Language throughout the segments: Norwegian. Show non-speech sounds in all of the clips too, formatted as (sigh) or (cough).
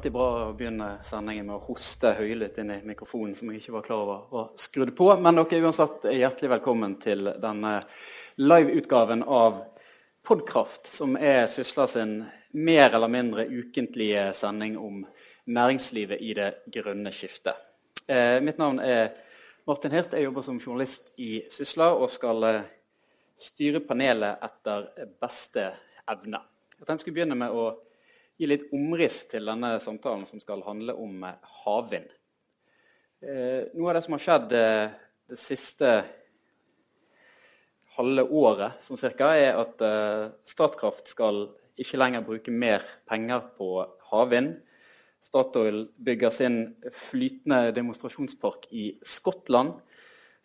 alltid bra å begynne sendingen med å hoste høylytt inn i mikrofonen, som jeg ikke var klar over var skrudd på. Men dere er uansett hjertelig velkommen til denne liveutgaven av Podkraft, som er Sysla sin mer eller mindre ukentlige sending om næringslivet i det grønne skiftet. Eh, mitt navn er Martin Hirt. Jeg jobber som journalist i Sysla og skal eh, styre panelet etter beste evne. Jeg tenkte jeg skulle begynne med å gi litt omriss til denne samtalen, som skal handle om eh, havvind. Eh, noe av det som har skjedd eh, det siste halve året, som cirka, er at Statkraft skal ikke lenger bruke mer penger på havvind. Statoil bygger sin flytende demonstrasjonspark i Skottland.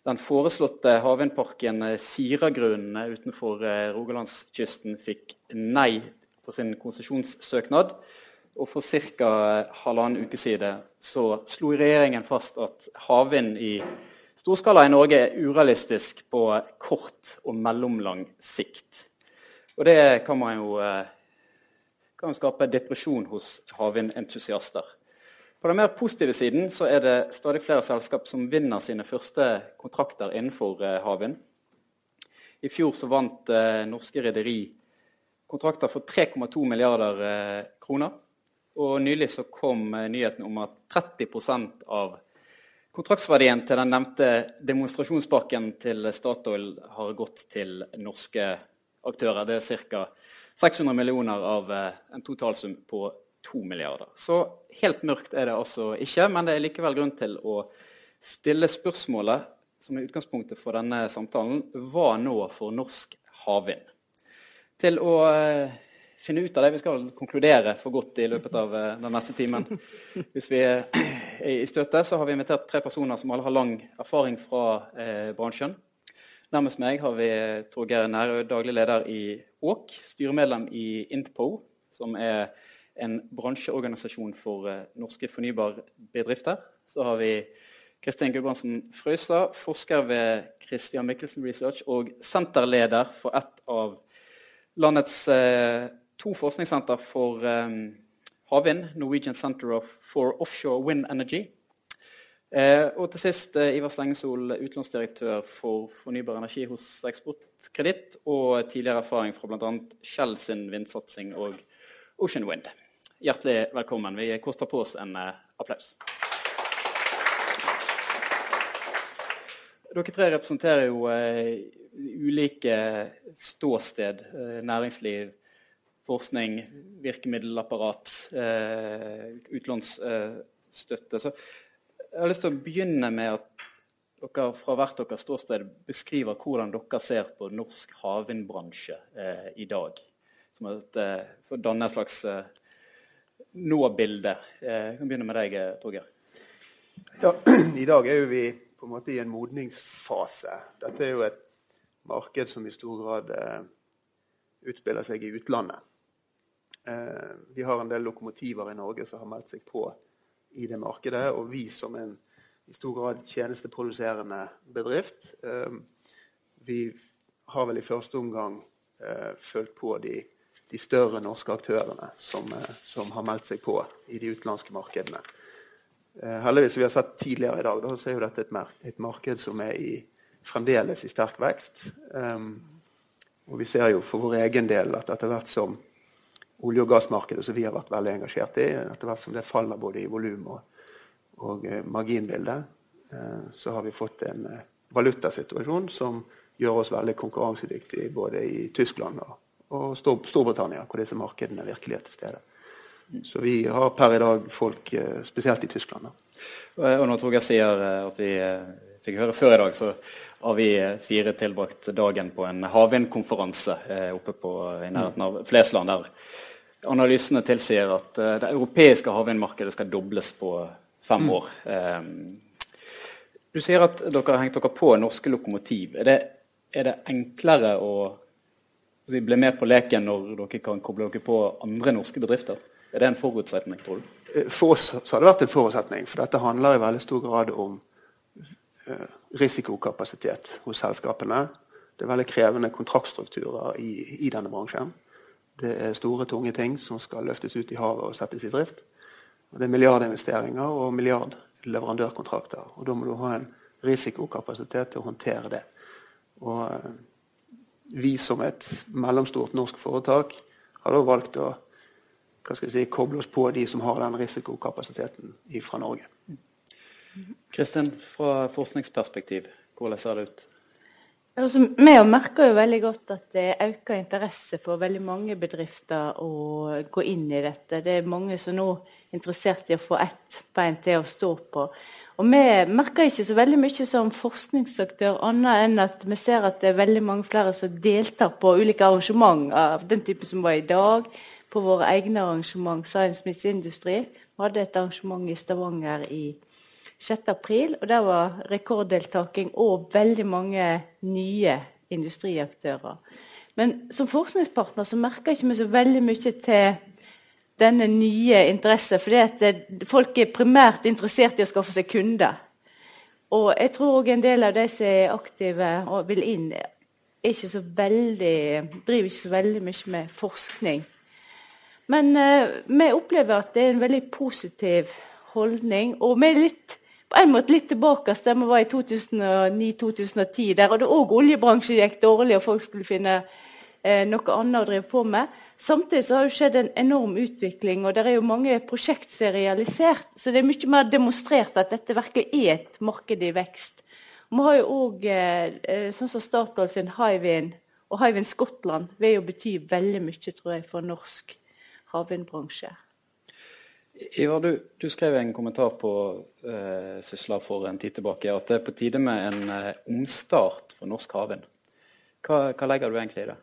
Den foreslåtte havvindparken Siragrunnen utenfor Rogalandskysten fikk nei på sin konsesjonssøknad. Og for ca. halvannen uke siden så slo regjeringen fast at havvind i storskala i Norge er urealistisk på kort og mellomlang sikt. Og det kan man jo eh, kan skape depresjon hos havvindentusiaster. På den mer positive siden så er det stadig flere selskap som vinner sine første kontrakter innenfor eh, havvind. I fjor så vant eh, norske rederi kontrakter for 3,2 milliarder eh, kroner. Og nylig så kom eh, nyheten om at 30% av kontraktsverdien til den nevnte demonstrasjonspakken til Statoil har gått til norske aktører. Det er ca. 600 millioner av eh, en totalsum på 2 milliarder. Så helt mørkt er det altså ikke, men det er likevel grunn til å stille spørsmålet som er utgangspunktet for denne samtalen. Hva nå for norsk havvind? Til å uh, finne ut av det. Vi skal konkludere for godt i løpet av uh, den neste timen. Hvis vi er i støtet, så har vi invitert tre personer som alle har lang erfaring fra eh, bransjen. Nærmest meg har vi Tor Geir daglig leder i Åk, styremedlem i Intpo, som er en bransjeorganisasjon for norske fornybarbedrifter. Så har vi Kristin Gudbrandsen Frøysa, forsker ved Christian Michelsen Research og senterleder for et av landets eh, to forskningssenter for eh, havvind, Norwegian Center for Offshore Wind Energy. Eh, og til sist Ivar Slengesol, utlånsdirektør for fornybar energi hos Eksportkreditt, og tidligere erfaring fra bl.a. Shell sin vindsatsing og Ocean Wind. Hjertelig velkommen. Vi koster på oss en applaus. Dere tre representerer jo eh, ulike ståsted. Eh, næringsliv, forskning, virkemiddelapparat, eh, utlånsstøtte. Så jeg har lyst til å begynne med at dere fra hvert deres ståsted beskriver hvordan dere ser på norsk havvindbransje eh, i dag. Som et, for å danne et slags nå-bilde. Jeg kan begynne med deg, Torgeir. (clears throat) I dag er jo vi på en måte i en modningsfase. Dette er jo et marked som i stor grad eh, utspiller seg i utlandet. Eh, vi har en del lokomotiver i Norge som har meldt seg på i det markedet. Og vi som en i stor grad tjenesteproduserende bedrift, eh, vi har vel i første omgang eh, følt på de, de, større norske aktørene som, eh, som, har meldt seg på i de utenlandske markedene. Eh, heldigvis, vi har sett tidligere i dag, da, så er jo dette et, mer, et marked som er i fremdeles i sterk vekst. Um, og vi ser jo for vår egen del at etter hvert som olje- og gassmarkedet, som vi har vært veldig engasjert i, etter hvert som det faller både i volum og, og uh, marginbilde, uh, så har vi fått en uh, valutasituasjon som gjør oss veldig konkurransedyktige både i Tyskland og, og Stor Storbritannia, hvor disse markedene virkelig er til stede. Så vi har per i dag folk, spesielt i Tyskland. Da. Og når Torgeir sier at vi fikk høre før i dag, så har vi fire tilbrakt dagen på en havvindkonferanse eh, oppe på, i nærheten av Flesland. Der analysene tilsier at eh, det europeiske havvindmarkedet skal dobles på fem mm. år. Eh, du sier at dere har hengt dere på norske lokomotiv. Er det, er det enklere å bli med på leken når dere kan koble dere på andre norske bedrifter? Er det en forutsetning, tror du? For oss har det vært en forutsetning. For dette handler i veldig stor grad om Eh, risikokapasitet hos selskapene. Det er veldig krevende kontraktstrukturer i, i, denne bransjen. Det er store, tunge ting som skal løftes ut i havet og settes i drift. Og det er milliardinvesteringer og milliardleverandørkontrakter. Og da må du ha en risikokapasitet til å håndtere det. Og eh, vi som et mellomstort norsk foretak har da valgt å hva skal jeg si, koble oss på de som har den risikokapasiteten fra Norge. Kristin, fra forskningsperspektiv, hvordan ser det ut? Altså, vi merker jo veldig godt at det øker interesse for veldig mange bedrifter å gå inn i dette. Det er mange som nå er interessert i å få ett bein til å stå på. Og Vi merker ikke så veldig mye som forskningsaktør, annet enn at vi ser at det er veldig mange flere som deltar på ulike arrangement av den type som var i dag. På våre egne arrangement, Science Miss Industry. Vi hadde et arrangement i Stavanger i 6. april, og der var rekorddeltaking og veldig mange nye industriaktører. Men som forskningspartner så merker ikke vi så veldig mye til denne nye interessen. For folk er primært interessert i å skaffe seg kunder. Og jeg tror òg en del av de som er aktive og vil inn, ikke veldig, driver ikke så veldig mye med forskning. Men uh, vi opplever at det er en veldig positiv holdning. Og vi er litt på en måte litt tilbake der vi var i 2009-2010. Der det òg oljebransjen gikk dårlig, og folk skulle finne eh, noe annet å drive på med. Samtidig så har det skjedd en enorm utvikling, og det er jo mange prosjekt som er realisert. Så det er mye mer demonstrert at dette virkelig er et marked i vekst. Vi har jo òg eh, eh, sånn som Statoil sin Hywind og Hywind Skottland vil jo bety veldig mye tror jeg, for norsk havvindbransje. Ivar, du, du, skrev en kommentar på eh, Sysla for en tid tilbake at det er på tide med en eh, omstart for norsk havvind. Hva, hva, legger du egentlig i det?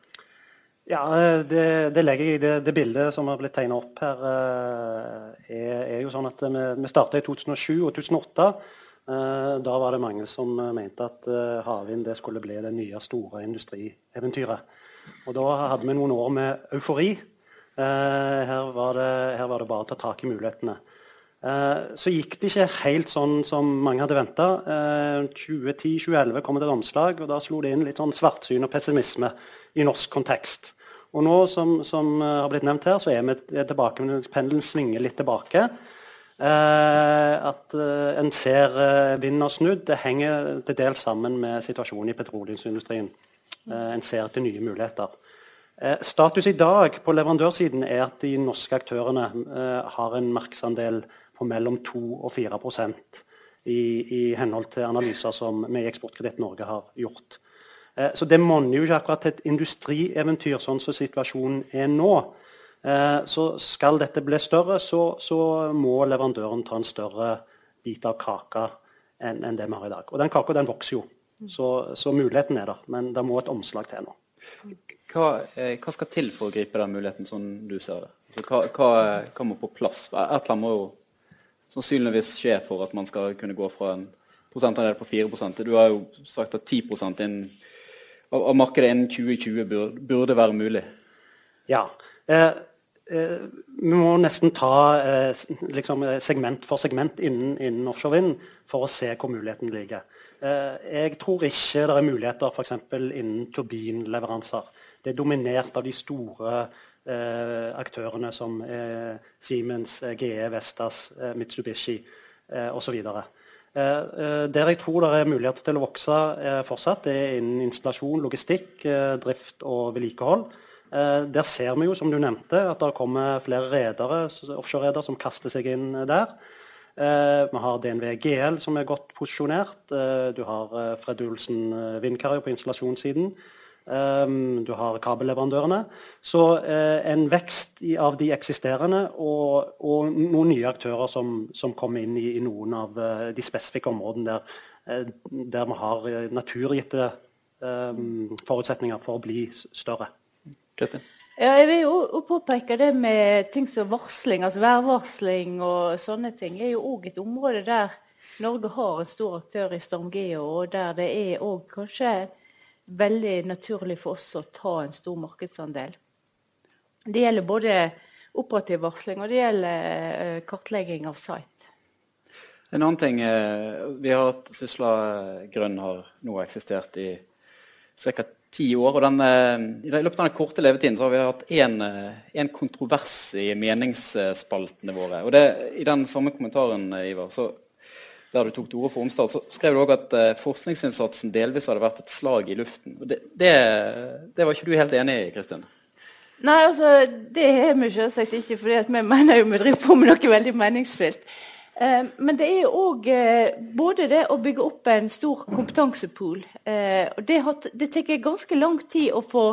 Ja, Det, det legger jeg i det, det, bildet som har blitt tegnet opp her. Eh, er, er, jo sånn at Vi, vi starta i 2007 og 2008. Da var det mange som mente at havvind skulle bli det nye, store industrieventyret. Og Da hadde vi noen år med eufori. Eh, her var, det, her, var det, bare å ta tak i mulighetene. Eh, så gikk det ikke helt sånn som mange hadde venta. 2010-2011 eh, kom det et omslag, og da slo det inn litt sånn svartsyn og pessimisme i norsk kontekst. Og nå, som, som har blitt nevnt her, så er vi tilbake, pendelen svinger litt tilbake. At en ser vinden har snudd. Det henger til dels sammen med situasjonen i petroleumsindustrien. en ser etter nye muligheter. Eh, status i dag på leverandørsiden er at de norske aktørene eh, har en markedsandel på mellom 2 og 4 i, i henhold til analyser som vi i Eksportkreditt Norge har gjort. Eh, så det monner jo ikke akkurat til et industrieventyr sånn som situasjonen er nå. Så skal dette bli større, så, så må leverandøren ta en større bit av kaka enn, enn det vi har i dag. Og den kaka den vokser jo, så, så muligheten er der. Men det må et omslag til nå. Eh, hva, skal til for å gripe den muligheten, sånn du ser det? Altså, hva, hva, hva, må på plass? Et eller annet må jo sannsynligvis skje for at man skal kunne gå fra en prosentandel på 4% Du har jo sagt at 10 innen, av, av, markedet innen 2020 burde, burde være mulig. Ja. Eh, eh, vi må nesten ta eh, liksom, segment for segment innen, innen offshore vind for å se hvor muligheten ligger. Eh, jeg tror ikke det er muligheter f.eks. innen turbinleveranser. Det er dominert av de store eh, aktørene som eh, Siemens, GE, Vestas, Mitsubishi eh, osv. Der jeg tror det er muligheter til å vokse fortsatt, det er innen installasjon, logistikk, drift og vedlikehold. Der ser vi jo, som du nevnte, at det kommer flere redere, offshoreredere som kaster seg inn der. Vi har DNV GL, som er godt posisjonert. du har Fred Olsen Vindkarrier på installasjonssiden. Du har kabelleverandørene. Så en vekst av de eksisterende og, og, noen nye aktører som, som kommer inn i, i noen av de spesifikke områdene der, der vi har naturgitte forutsetninger for å bli større. Kristin? Ja, jeg vil jo påpeke det med ting som varsling, altså værvarsling og sånne ting. er jo òg et område der Norge har en stor aktør i StormGeo, og der det er òg kanskje veldig naturlig for oss å ta en stor markedsandel. Det gjelder både operativ varsling og det gjelder uh, kartlegging av site. En annen ting uh, Vi har hatt Sysla Grønn har nå eksistert i ca. ti år. og den, I løpet av den korte levetiden så har vi hatt én kontrovers i meningsspaltene våre. og det, I den samme kommentaren Ivar, så, der du tok til orde for Omstad, så skrev du òg at forskningsinnsatsen delvis hadde vært et slag i luften. Det, det, det var ikke du helt enig i, Kristin? Nei, altså, det er vi selvsagt ikke, for vi mener jo vi driver på med noe veldig meningsfylt. Eh, men det er òg eh, både det å bygge opp en stor kompetansepool eh, Det, det tar ganske lang tid å få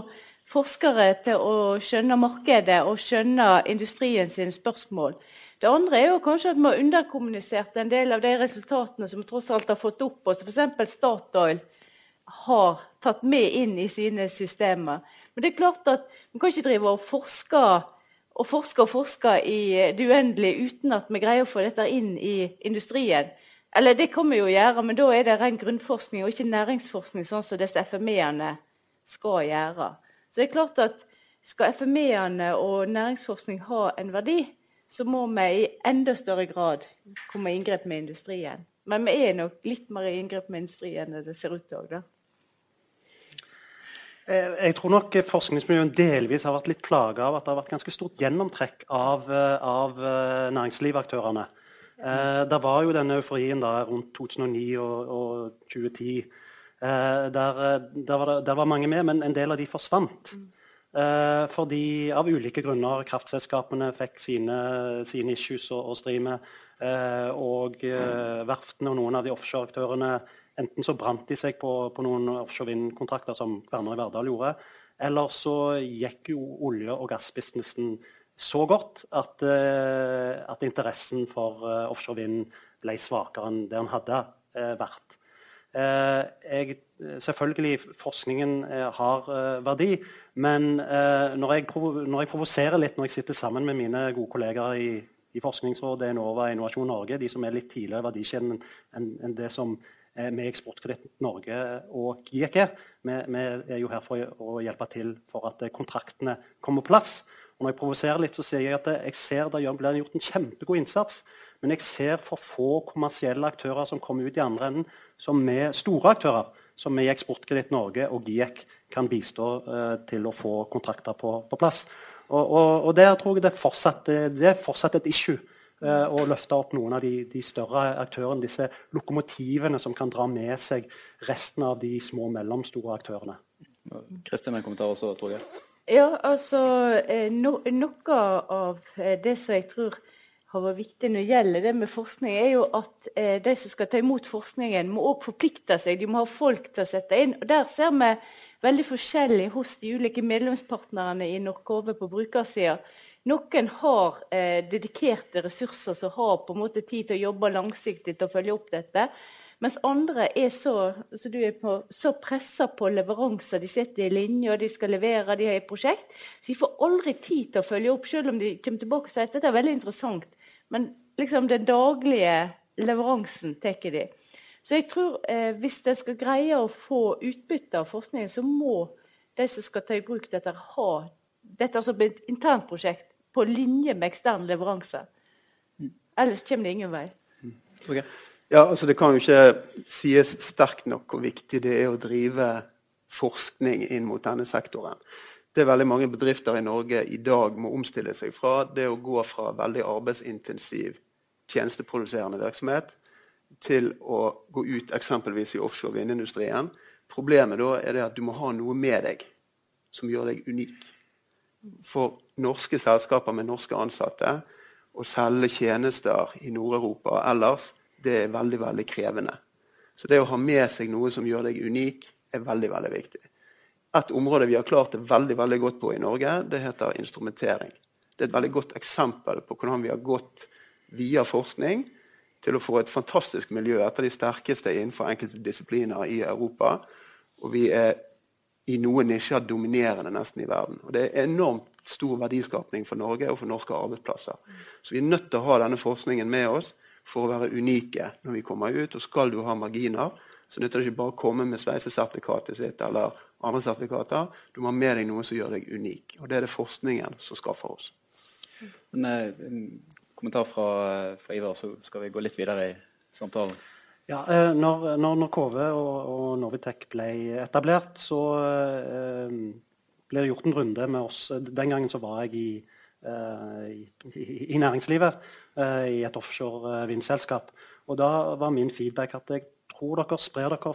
forskere til å skjønne markedet og skjønne industrien sine spørsmål. Det andre er jo kanskje at vi har underkommunisert en del av de resultatene som vi tross alt har fått opp, og som f.eks. Statoil har tatt med inn i sine systemer. Men det er klart at vi kan ikke drive og forske og forske og forske i det uendelige uten at vi greier å få dette inn i industrien. Eller det kan vi jo gjøre, men da er det ren grunnforskning og ikke næringsforskning, sånn som disse FME-ene skal gjøre. Så det er klart at skal FME-ene og næringsforskning ha en verdi, så må vi i enda større grad komme i inngrep med industrien. Men vi er nok litt mer i inngrep med industrien enn det ser ut til. Eh, jeg tror nok forskningsmiljøene delvis har vært litt plaga av at det har vært ganske stort gjennomtrekk av, eh, av eh, næringslivsaktørene. Eh, det var jo denne euforien da, rundt 2009 og, og 2010. Eh, der, der, var det, der, var mange med, men en del av de forsvant. Eh, fordi av ulike grunner kraftselskapene fikk sine, sine issues å, å stri med. og verftene og noen av de offshoreaktørene Enten så brant de seg på, på noen offshore vind-kontrakter, som Kværner i Verdal gjorde, eller så gikk jo olje- og gassbusinessen så godt at, uh, at interessen for uh, offshore vind ble svakere enn det den hadde uh, vært. Jeg, selvfølgelig, forskningen har verdi, men når jeg, når, jeg provoserer litt når jeg sitter sammen med mine gode kollegaer i, i Forskningsrådet, Enova, Innovasjon Norge, de som er litt tidligere i verdikjeden enn en det som Eh, med Eksportkreditt Norge og GIEK. Vi, vi, er jo her for å hjelpe til for at eh, kontraktene kommer på plass. Og når jeg provoserer litt, så sier jeg at eh, jeg ser det blir gjort en kjempegod innsats. Men jeg ser for få kommersielle aktører som kommer ut i andre enden, som vi store aktører, som vi i Eksportkreditt Norge og GIEK kan bistå uh, til å få kontrakter på, på plass. Og, og, og, der tror jeg det er fortsatt, det er fortsatt et issue Eh, og løfte opp noen av de, de, større aktørene, disse lokomotivene som kan dra med seg resten av de små og mellomstore aktørene. Kristin, en kommentar også, tror jeg. Ja, altså eh, no, Noe av eh, det som jeg tror har vært viktig når det gjelder det med forskning, er jo at eh, de som skal ta imot forskningen, må også forplikte seg. De må ha folk til å sette inn. og Der ser vi veldig forskjellig hos de ulike medlemspartnerne i Norkove på brukersida. Noen har eh, dedikerte ressurser som har på en måte tid til å jobbe langsiktig til å følge opp dette. Mens andre er så, så, på, så pressa på leveranser. De sitter i linje, og de skal levere, de har et prosjekt. Så de får aldri tid til å følge opp, selv om de kommer tilbake og sier at dette er veldig interessant. Men liksom den daglige leveransen tar de. Så jeg tror eh, hvis de skal greie å få utbytte av forskningen, så må de som skal ta i bruk dette, ha dette som et internt prosjekt på linje med ekstern leveranse. Ellers kommer det ingen vei. Okay. Ja, altså Det kan jo ikke sies sterkt nok hvor viktig det er å drive forskning inn mot denne sektoren. Det er veldig mange bedrifter i Norge i dag må omstille seg fra det å gå fra veldig arbeidsintensiv tjenesteproduserende virksomhet til å gå ut eksempelvis i offshore vindindustrien. Problemet da er det at du må ha noe med deg som gjør deg unik for norske selskaper med norske ansatte å selge tjenester i Nord-Europa ellers, det er veldig veldig krevende. Så det å ha med seg noe som gjør deg unik, er veldig veldig viktig. Et område vi har klart det veldig veldig godt på i Norge, det heter instrumentering. Det er et veldig godt eksempel på hvordan vi har gått via forskning til å få et fantastisk miljø, et av de sterkeste innenfor enkelte disipliner i Europa. Og vi er i noen nisjer dominerende nesten i verden. Og Det er enormt stor verdiskapning for Norge og for norske arbeidsplasser. Så vi er nødt til å ha denne forskningen med oss for å være unike når vi kommer ut. Og skal du ha marginer, så nytter det ikke bare å komme med sveisesertifikatet sitt eller andre sertifikater. Du må ha med deg noe som gjør deg unik. Og det er det forskningen som skaffer oss. En, en kommentar fra, fra Ivar, så skal vi gå litt videre i samtalen. Ja, eh, når, når, når KV og, og Novitec ble etablert, så eh, ble gjort en runde med oss. Den gangen så var jeg i, eh, i, i næringslivet, eh, i et offshore vindselskap. Og da var min feedback at jeg tror dere sprer dere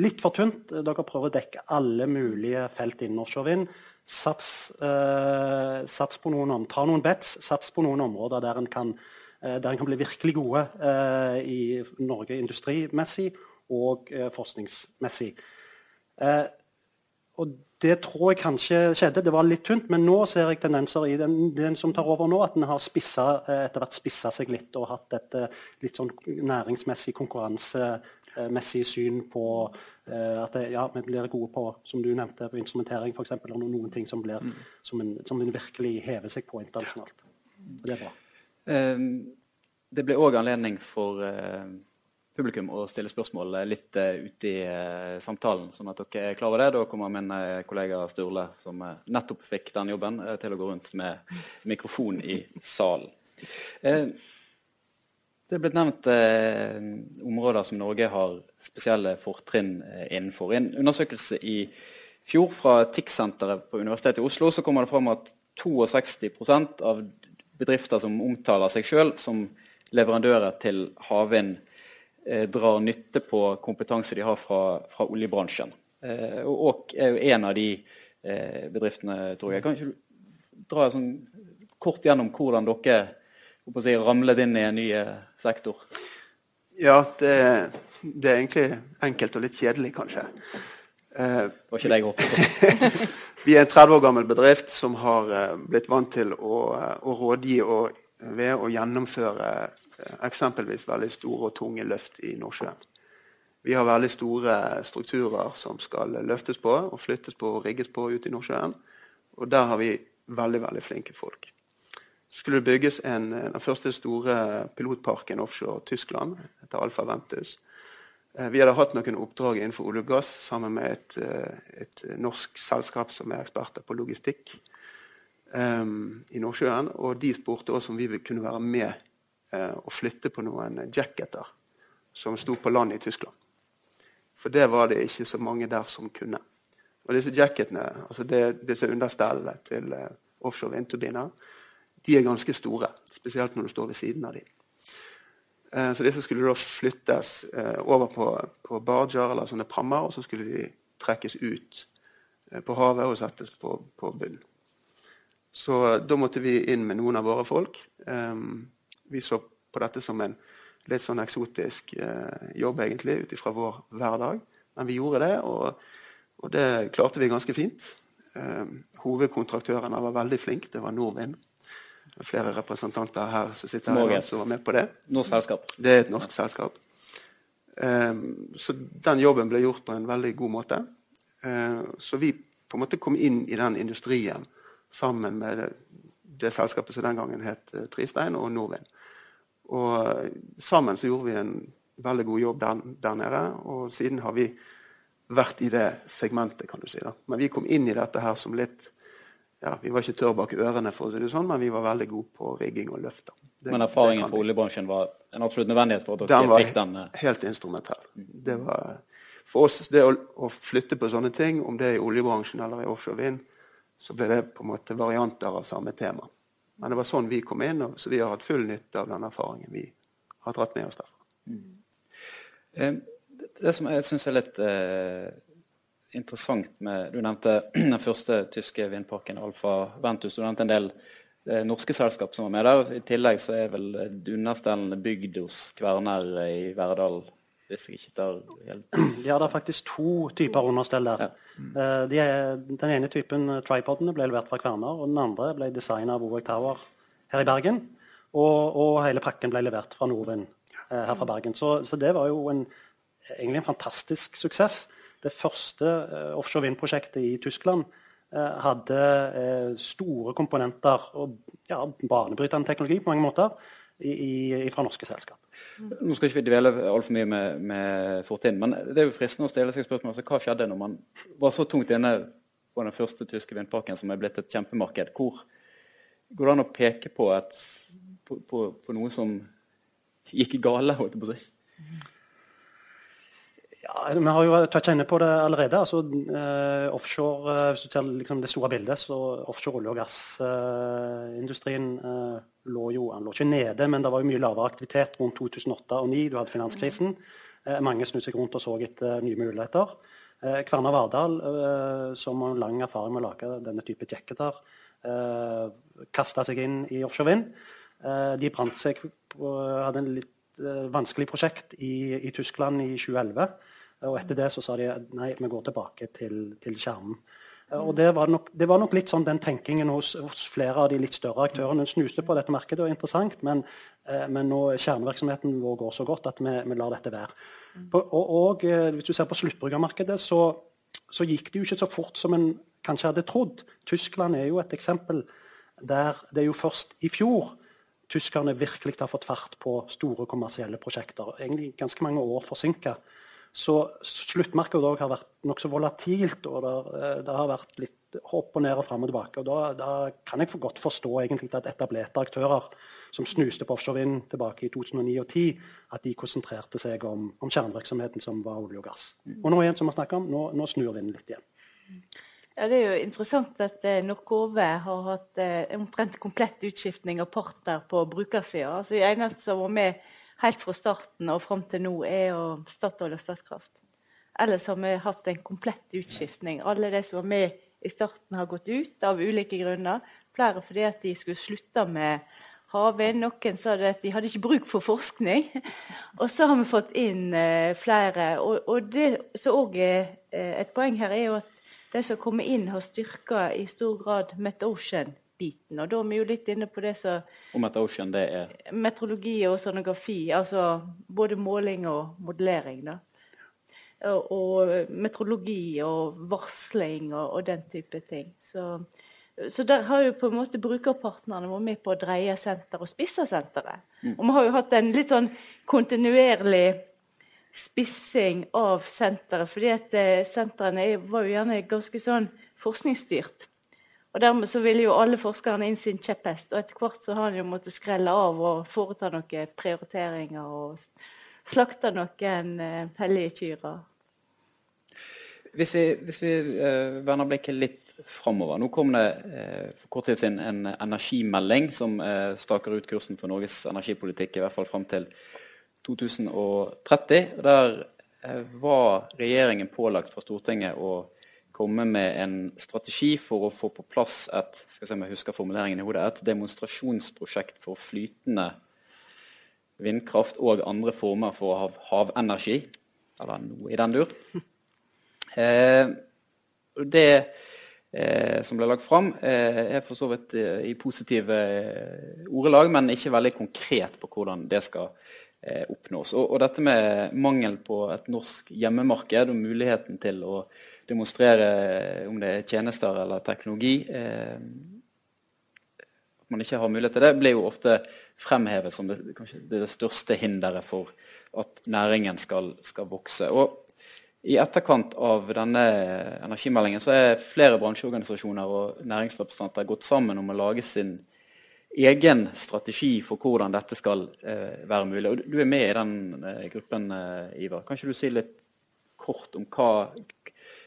litt for tynt. Dere prøver å dekke alle mulige felt innen offshore vind. Sats, eh, sats på noen, ta noen bets, sats på noen områder der en kan Eh, der en kan bli virkelig gode eh, i Norge industrimessig og eh, forskningsmessig. Og det tror jeg kanskje skjedde. Det var litt tynt, men nå ser jeg tendenser i den, den som tar over nå, at den har spissa, etter hvert spissa seg litt og hatt et litt sånn næringsmessig, konkurransemessig syn på at det, ja, vi blir gode på som du nevnte, på instrumentering f.eks. Eller noen ting som, blir, som, en, som en virkelig hever seg på internasjonalt. Og det er bra. Ehm, det ble òg anledning for eh, publikum å stille spørsmål litt uh, ute i uh, samtalen, sånn at dere er klar over det. Da kommer min kollega Sturle, som nettopp fikk den jobben, til å gå rundt med mikrofon i salen. det er blitt nevnt områder som Norge har spesielle fortrinn innenfor. I en undersøkelse i fjor fra TIC-senteret på Universitetet i Oslo så kommer det fram at 62% av bedrifter som omtaler seg sjøl som leverandører til havvind, eh, drar nytte på kompetanse de har fra, fra oljebransjen. Eh, og Åk er jo en av de eh, bedriftene, tror jeg. Kan ikke du dra sånn kort gjennom hvordan dere si, ramlet inn i en ny eh, sektor? Ja, det, det, er egentlig enkelt og litt kjedelig, kanskje. Eh, det var ikke det jeg håpet på. Vi er en 30 år gammel bedrift som har eh, blitt vant til å, eh, å rådgi og ved å gjennomføre eh, eksempelvis veldig store og tunge løft i Nordsjøen. Vi har veldig store strukturer som skal løftes på og flyttes på og rigges på ute i Nordsjøen. Og der har vi veldig veldig flinke folk. Så skulle det bygges en, den første store pilotparken offshore Tyskland, etter Alfa Ventus. Eh, vi hadde hatt noen oppdrag innenfor olje og gass sammen med et, eh, et norsk selskap som er eksperter på logistikk um, i Nordsjøen. Og de spurte oss om vi kunne være med og flytte på noen jacketer som sto på land i Tyskland. For det var det ikke så mange der som kunne. Og disse jacketene, altså det, disse understellene til uh, offshore vindturbiner, de er ganske store. Spesielt når du står ved siden av dem. Eh, så disse skulle da flyttes eh, over på, på barger eller sånne prammer, og så skulle de trekkes ut eh, på havet og settes på, på bunn. Så da måtte vi inn med noen av våre folk. Vi så på dette som en litt sånn eksotisk jobb, egentlig, ut ifra vår hverdag. Men vi gjorde det, og, og det klarte vi ganske fint. Hovedkontraktørene var veldig flinke. Det var Norvind flere representanter her som sitter her som var med på det. Norsk selskap. Det er et norsk selskap. Eh, så den jobben ble gjort på en veldig god måte. Uh, så vi på en måte kom inn i den industrien sammen med det, det selskapet som den gangen het uh, Tristein og Norvind. Og uh, sammen så gjorde vi en veldig god jobb der, der, nede, og siden har vi vært i det segmentet, kan du si. da. Men vi kom inn i dette her som litt ja, Vi var ikke tørr bak ørene, for å si det sånn, men vi var veldig gode på rigging og løfter. men erfaringen fra oljebransjen var en absolutt nødvendighet for at dere den fikk den? Den var helt instrumentell. Det var, for oss, det å, å, flytte på sånne ting, om det er i oljebransjen eller i offshore vind, så ble det på en måte varianter av samme tema. Men det var sånn vi kom inn, så vi har hatt full nytte av den erfaringen vi har dratt med oss derfra. Mm. Eh, det som jeg syns er litt eh, interessant med Du nevnte (clears throat) den første tyske vindparken, Alfa Ventus. Du nevnte en del eh, norske selskap som var med der. I tillegg så er vel Dunastellen bygd hos Kverner i Verdal. Hvis jeg ikke tar helt (clears throat) Ja, det er faktisk to typer understell der. Ja. Eh, de er, den ene typen eh, tripodene ble levert fra Kværner, og den andre ble designa av Ovek Tower her i Bergen. Og, og, hele pakken ble levert fra Norvind eh, her fra Bergen. Så, så det var jo en, egentlig en fantastisk suksess det første offshore vind-prosjektet i Tyskland hadde store komponenter og ja, banebrytende teknologi på mange måter i, i, fra norske selskap. Nå skal ikke vi dvele altfor mye med, med fortiden, men det er jo fristende å stille seg spørsmål altså, hva skjedde når man var så tungt inne på den første tyske vindparken, som er blitt et kjempemarked. Hvor går det an å peke på, et, på, på, på noe som gikk gale? holdt jeg på å si? Vi har jo toucha inne på det allerede. altså eh, offshore, eh, Hvis du ser liksom det store bildet, så offshore olje- og gassindustrien eh, lå jo han lå ikke nede, men det var jo mye lavere aktivitet rundt 2008 og 2009. Du hadde finanskrisen. Eh, mange snudde seg rundt og så etter nye muligheter. Eh, Kverna Vardal, eh, som har lang erfaring med å lage denne type jacketer, eh, kasta seg inn i offshore vind. De brant seg på, hadde en litt vanskelig prosjekt i, i Tyskland i 2011. Og etter det så sa de nei, vi går tilbake til, til skjermen. Eh, Og det var, nok, det var nok litt sånn den tenkingen hos, hos flere av de litt større aktørene. Hun snuste på dette markedet, og interessant, men, eh, men nå kjernevirksomheten vår går så godt at vi, vi lar dette være. På, og, og eh, hvis du ser på sluttbrukermarkedet, så, så gikk det jo ikke så fort som en kanskje hadde trodd. Tyskland er jo et eksempel der det er jo først i fjor tyskerne virkelig har fått fart på store kommersielle prosjekter. Egentlig ganske mange år forsinka. Så sluttmarkedet har vært nokså volatilt, og det, eh, det har vært litt opp og ned og fram og tilbake. og da, da kan jeg for godt forstå egentlig at etablerte aktører som snuste på offshore vind tilbake i 2009 og 2010, at de konsentrerte seg om, om kjernevirksomheten som var olje og gass. Og nå igjen, som vi snakker om, nå, nå snur vinden litt igjen. Ja, Det er jo interessant at eh, Norcove har hatt eh, omtrent komplett utskiftning av partner på brukersida. Altså, eneste som var med helt fra starten og fram til nå, er jo Statoil og Statkraft. Ellers har vi hatt en komplett utskiftning. Alle de som var med i starten, har gått ut av ulike grunner. Flere fordi at de skulle slutte med havvind. Noen sa det at de hadde ikke bruk for forskning. (laughs) Og så har vi fått inn eh, flere. Og, og det som òg er eh, et poeng her, er jo at de som kommer inn, har styrka i stor grad Metocean-biten. Og da er vi jo litt inne på det som Om at Ocean det er meteorologi og sonografi, altså både måling og modellering. da. Og, og meteorologi og varsling og, og den type ting. Så, så der har jo på en måte brukerpartnerne vært med på å dreie senteret og spisse senteret. Og vi har jo hatt en litt sånn kontinuerlig spissing av senteret, fordi at eh, sentrene var jo gjerne ganske sånn forskningsstyrt. Og dermed så ville jo alle forskerne inn sin kjepphest, og etter hvert så har han jo måttet skrelle av og foreta noen prioriteringer og slakte noen eh, hellige kyrer. Hvis vi, hvis vi uh, vender blikket litt framover. Nå kom det uh, for kort tid siden en energimelding som uh, staker ut kursen for Norges energipolitikk, i hvert fall fram til 2030. Der var regjeringen pålagt fra Stortinget å komme med en strategi for å få på plass et skal se om jeg husker formuleringen i hodet, et demonstrasjonsprosjekt for flytende vindkraft og andre former for hav havenergi. Eller noe i den dur. (laughs) Eh, det eh, som ble lagt fram, eh, er for så vidt eh, i positive eh, ordelag, men ikke veldig konkret på hvordan det skal eh, oppnås. Og, og dette med mangel på et norsk hjemmemarked og muligheten til å demonstrere eh, om det er tjenester eller teknologi eh, At man ikke har mulighet til det, blir jo ofte fremhevet som det, det største hinderet for at næringen skal, skal vokse. Og i etterkant av denne energimeldingen så er flere bransjeorganisasjoner og næringsrepresentanter gått sammen om å lage sin egen strategi for hvordan dette skal eh, være mulig. Og du er med i den eh, gruppen, eh, Ivar. Kan ikke du si litt kort om hva,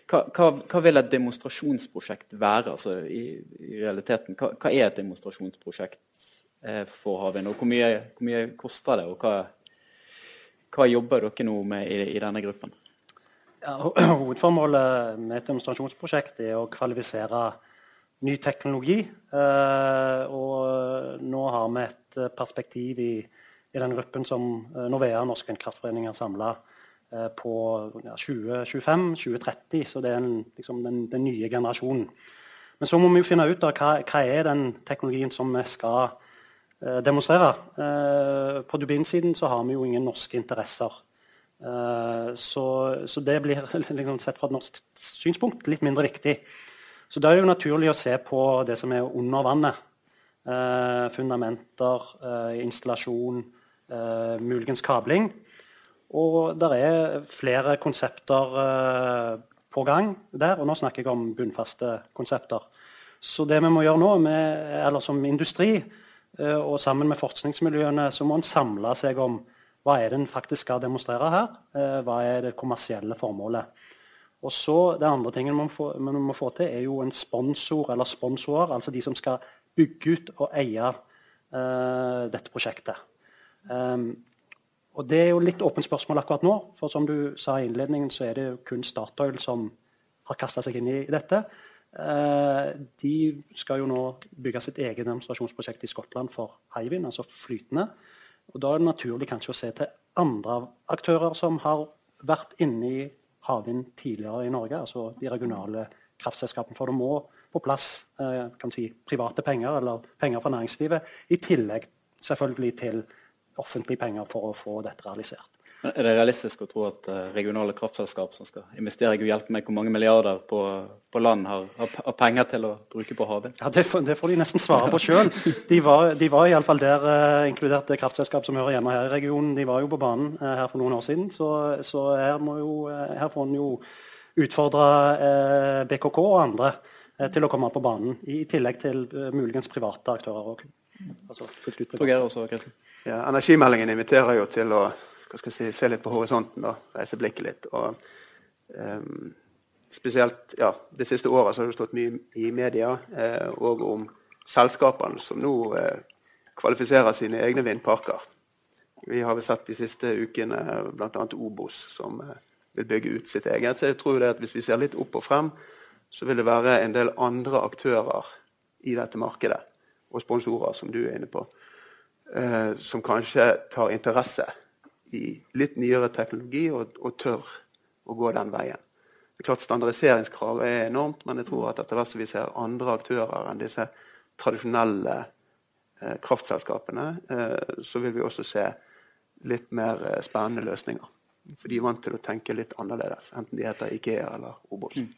hva, hva, vil et demonstrasjonsprosjekt være? Altså, i, i realiteten, hva, hva er et demonstrasjonsprosjekt eh, for havvind? Og hvor mye, hvor mye koster det? Og hva, jobber dere nå med i, i denne gruppen? Ja, (clears throat) hovedformålet med et demonstrasjonsprosjekt er å kvalifisere ny teknologi. Eh, og nå har vi et eh, perspektiv i, i den gruppen som eh, Novea, Norsk Vindkraftforening, har samla eh, på ja, 2025-2030. Så det er en, liksom den, den nye generasjonen. Men så må vi jo finne ut da, hva, hva er den teknologien som vi skal eh, demonstrere. Eh, på Dubin-siden så har vi jo ingen norske interesser. Eh, så, så det blir (laughs) liksom, sett fra et norsk synspunkt litt mindre viktig. Så da er det jo naturlig å se på det som er under vannet. Eh, fundamenter, eh, installasjon, eh, muligens kabling. Og det er flere konsepter eh, på gang der, og nå snakker jeg om bunnfaste konsepter. Så det vi må gjøre nå, med, eller som industri, eh, og sammen med forskningsmiljøene, så må en samle seg om hva er det en faktisk skal demonstrere her? Eh, hva er det kommersielle formålet? Og så Det andre tingen man, får, man må få til, er jo en sponsor eller sponsorer. Altså de som skal bygge ut og eie uh, dette prosjektet. Um, og Det er jo litt åpent spørsmål akkurat nå. For som du sa i innledningen, så er det jo kun Statoil som har kasta seg inn i dette. Uh, de skal jo nå bygge sitt eget demonstrasjonsprosjekt i Skottland for Hywind, altså flytende. Og Da er det naturlig kanskje å se til andre aktører som har vært inne i havvind tidligere i Norge, altså de regionale kraftselskapene. For det må på plass kan si, private penger, eller penger fra næringslivet, i tillegg selvfølgelig til offentlige penger for å få dette realisert. Men er det realistisk å tro at uh, regionale kraftselskap som skal investere og hjelpe meg hvor mange milliarder på, på land, har, har, penger til å bruke på havvind? Ja, det, det, får de nesten svare på sjøl. De var, de var iallfall der, uh, inkludert det kraftselskap som hører hjemme her i regionen. De var jo på banen uh, her for noen år siden, så, så her, jo, her, får en jo utfordre BKK og andre til å komme på banen. I, tillegg til muligens private aktører òg. Altså, ja, energimeldingen inviterer jo til å si, se litt på horisonten og reise blikket litt. Og, um, spesielt ja, det siste året har det stått mye i media eh, og om selskapene som nå eh, kvalifiserer sine egne vindparker. Vi har vel sett de siste ukene bl.a. Obos som eh, vil bygge ut sitt eget. Så jeg tror at hvis vi ser litt opp og frem, så vil det være en del andre aktører i dette markedet, og sponsorer, som du er inne på, eh, som kanskje tar interesse i litt nyere teknologi og, og, tør å gå den veien. Det er klart Standardiseringskravet er enormt, men jeg tror at etter hvert som vi ser andre aktører enn disse tradisjonelle eh, kraftselskapene, eh, så vil vi også se litt mer eh, spennende løsninger. For de er vant til å tenke litt annerledes, enten de heter Ikea eller Obos. Mm.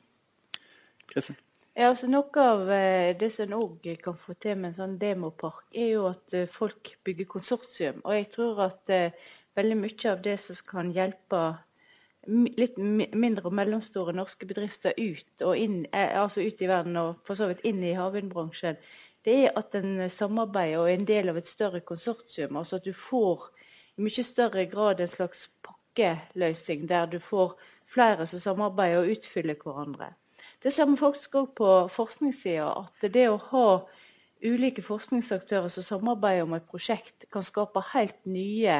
Ja, altså Noe av eh, det som en òg kan få til med en sånn demopark, er jo at eh, folk bygger konsortium. Og jeg tror at eh, veldig mye av det som kan hjelpe litt mindre og mellomstore norske bedrifter ut, inn, altså ut i verden og for så vidt inn i havvindbransjen, det er at en samarbeider og er en del av et større konsortium. Altså at du får i mye større grad en slags pakkeløsning der du får flere som samarbeider og utfyller hverandre. Det ser vi faktisk òg på forskningssida. At det å ha ulike forskningsaktører som samarbeider om et prosjekt, kan skape helt nye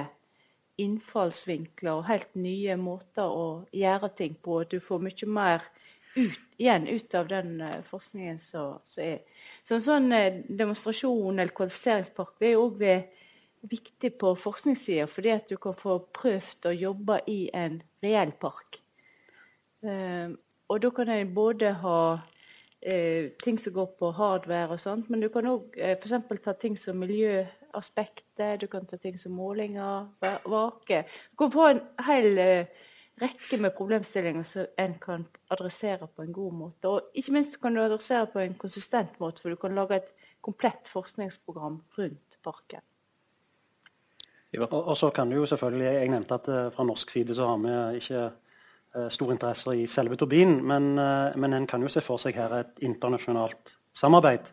innfallsvinkler og helt nye måter å gjøre ting på. At du får mye mer ut, igjen ut av den uh, forskningen som er. Så en sånn uh, demonstrasjon eller kvalifiseringspark er òg viktig på forskningssida, fordi at du kan få prøvd å jobbe i en reell park. Uh, og da kan en både ha ting som går på hardware og sånt, men du kan òg eh, f.eks. ta ting som miljøaspektet, du kan ta ting som målinger, vake. Du kan få en hel eh, rekke med problemstillinger som en kan adressere på en god måte. Og ikke minst kan du adressere på en konsistent måte, for du kan lage et komplett forskningsprogram rundt parken. Og, og, så kan du jo selvfølgelig, Jeg nevnte at uh, fra norsk side så har vi ikke uh, store interesser i selve turbinen, men, uh, men en kan jo se for seg her et internasjonalt samarbeid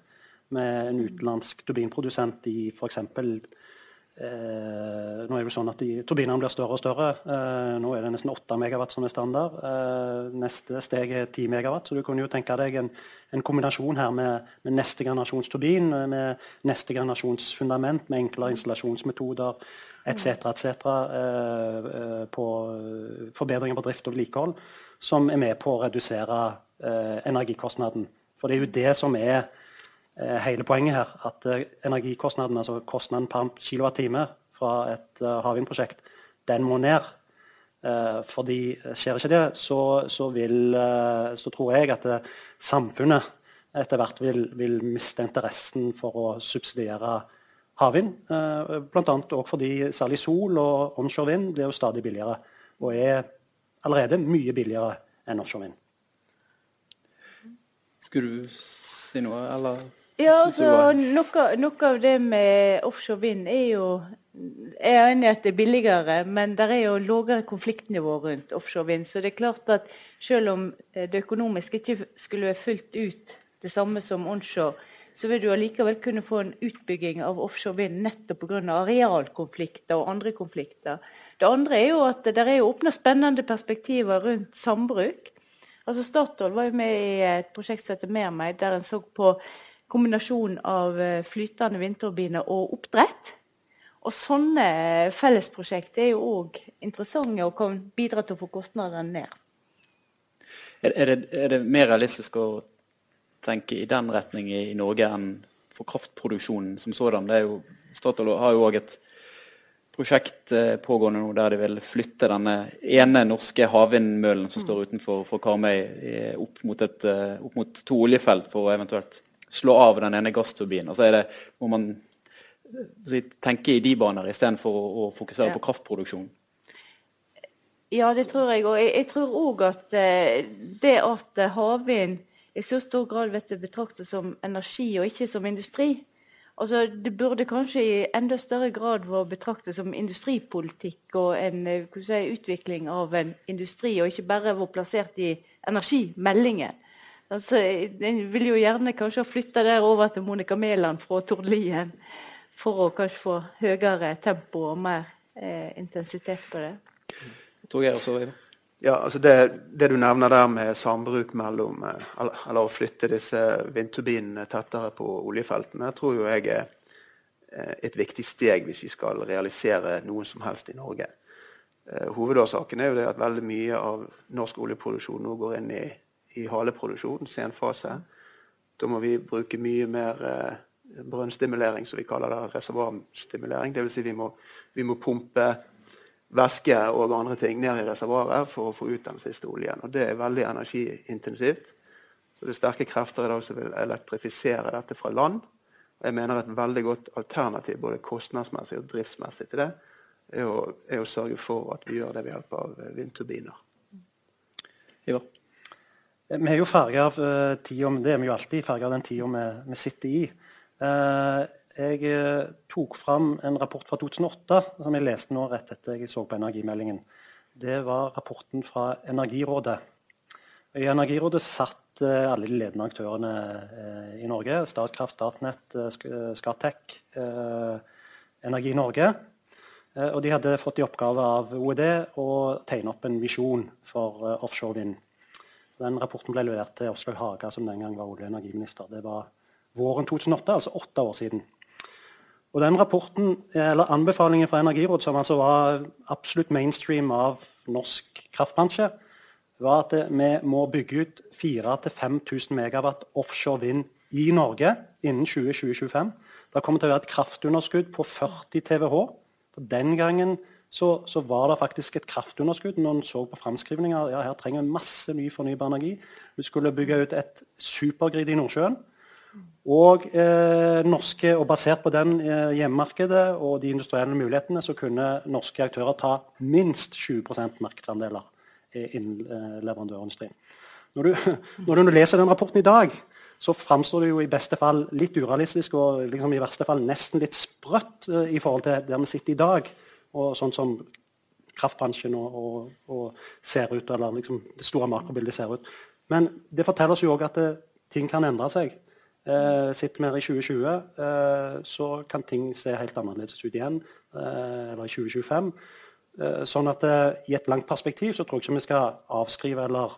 med en utenlandsk turbinprodusent i f.eks. Eh, nå er det sånn at de, Turbinene blir større og større. Eh, nå er det nesten 8 megawatt som er standard. Eh, neste steg er 10 megawatt. Så du kunne jo tenke deg en, en kombinasjon her med, med, neste generasjons turbin, med neste generasjons fundament, med enklere installasjonsmetoder etc. etc. Eh, eh, på forbedringer på drift og vedlikehold, som er med på å redusere eh, energikostnaden. For det er jo det som er Eh, hele poenget her. At eh, energikostnaden, altså kostnaden per kilowattime fra et eh, havvindprosjekt, den må ned. fordi skjer ikke det, så, så, vil, så tror jeg at samfunnet etter hvert vil, vil, miste interessen for å subsidiere havvind. Bl.a. òg fordi særlig sol og onshore vind blir jo stadig billigere. Og er allerede mye billigere enn offshore vind. Skulle du si noe, eller? Ja, altså, noe, noe, av det med offshore vind er jo Jeg er enig i at det er billigere, men det er jo lavere konfliktnivå rundt offshore vind. Så det er klart at selv om det økonomisk ikke skulle være fullt ut det samme som onshore, så vil du allikevel kunne få en utbygging av offshore vind nettopp pga. arealkonflikter og andre konflikter. Det andre er jo at det er jo åpna spennende perspektiver rundt sambruk. Altså Statoil var jo med i et prosjekt som heter Mer der en så på kombinasjon av eh, flytende vindturbiner og oppdrett. Og sånne fellesprosjekt er jo òg interessante og kan bidra til å få kostnadene ned. Er, det, er, det, mer realistisk å tenke i den retning i, i Norge enn for kraftproduksjonen som sådan? Det er jo, Statoil har jo òg et prosjekt eh, pågående nå der de vil flytte denne ene norske havvindmøllen som står utenfor for Karmøy, eh, opp mot, et, eh, opp mot, to oljefelt for å eventuelt slå av den ene gassturbinen. Og så er det, må man si, tenke i de baner istedenfor å, å fokusere ja. på kraftproduksjon. Ja, det tror jeg. Og jeg, jeg tror òg at det at havvind i så stor grad blitt betraktet som energi og ikke som industri, Altså, det burde kanskje i enda større grad vært betraktet som industripolitikk og en eh, si, utvikling av en industri, og ikke bare vært plassert i energimeldingen. Altså, En vil jo gjerne kanskje flytte der over til Monica Mæland fra Tord Lien for å kanskje få høyere tempo og mer eh, intensitet på det. Tror jeg også, Ivar. Ja, altså det, det, du nevner der med sambruk mellom eh, Eller å flytte disse vindturbinene tettere på oljefeltene, tror jo jeg er eh, et viktig steg hvis vi skal realisere noen som helst i Norge. Eh, hovedårsaken er jo det at veldig mye av norsk oljeproduksjon nå går inn i, i haleproduksjon, senfase. Da må vi bruke mye mer brønnstimulering, som vi kaller det, reservoarstimulering. Dvs. Si vi, vi må pumpe væske og andre ting ned i reservoaret for å få ut den siste oljen. Og Det er veldig energiintensivt. Så Det er sterke krefter i dag som vil elektrifisere dette fra land. Og jeg mener Et veldig godt alternativ både kostnadsmessig og driftsmessig til det er å, er å sørge for at vi gjør det ved hjelp av vindturbiner. Ja. Vi er jo farga av uh, tida, det er vi jo alltid farga av den tida vi, vi, sitter i. Uh, jeg eh, tok fram en rapport fra 2008 som jeg leste nå rett etter jeg så på energimeldingen. Det var rapporten fra Energirådet. I Energirådet satt eh, alle de ledende aktørene eh, i Norge. Statkraft, Statnett, Skatec, Energi Norge. Og de hadde fått i oppgave av OED å tegne opp en visjon for offshore vind. Den rapporten ble levert til Åslaug Haga, som den gang var olje- og energiminister. Det var våren 2008, altså åtte år siden. Og den rapporten, eller Anbefalingen fra Energirådet, som altså var absolutt mainstream av norsk kraftbransje, var at vi må bygge ut 4000-5000 megawatt offshore vind i Norge innen 2020-2025. Det kommer til å være et kraftunderskudd på 40 TWh. For Den gangen så, så, var det faktisk et kraftunderskudd når en så på framskrivninger. Ja, her trenger vi masse ny fornybar energi. Vi skulle bygge ut et supergrid i Nordsjøen. Og, eh, norske, og basert på den eh, hjemmemarkedet og de industrielle mulighetene, så kunne norske aktører ta minst 20 markedsandeler innen eh, leverandørindustrien. Når du, (laughs) når du leser den rapporten i dag, så framstår det jo i beste fall litt urealistisk og liksom i verste fall nesten litt sprøtt eh, i forhold til der vi sitter i dag, og sånn som kraftbransjen og, og, og ser ut, eller liksom det store makrobildet ser ut. Men det forteller oss jo òg at det, ting kan endre seg. Eh, sitter vi her i 2020, eh, så kan ting se helt annerledes ut igjen. Eh, eller i 2025. Eh, sånn at eh, i et langt perspektiv så tror jeg ikke vi skal avskrive eller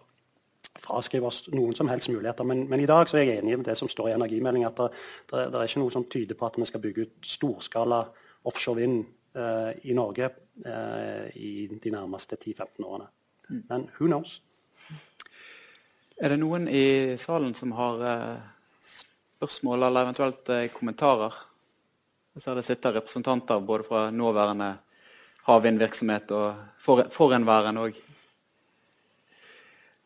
fraskrive oss noen som helst muligheter. Men, men, i dag så er jeg enig med det som står i energimeldingen, at det, det, det, er ikke noe som tyder på at vi skal bygge ut storskala offshore vind eh, i Norge i de nærmeste 10-15 årene. Men who knows? Er det noen i salen som har spørsmål eller eventuelt eh, kommentarer? Jeg ser det sitter representanter både fra nåværende havvindvirksomhet og for, forhenværende òg.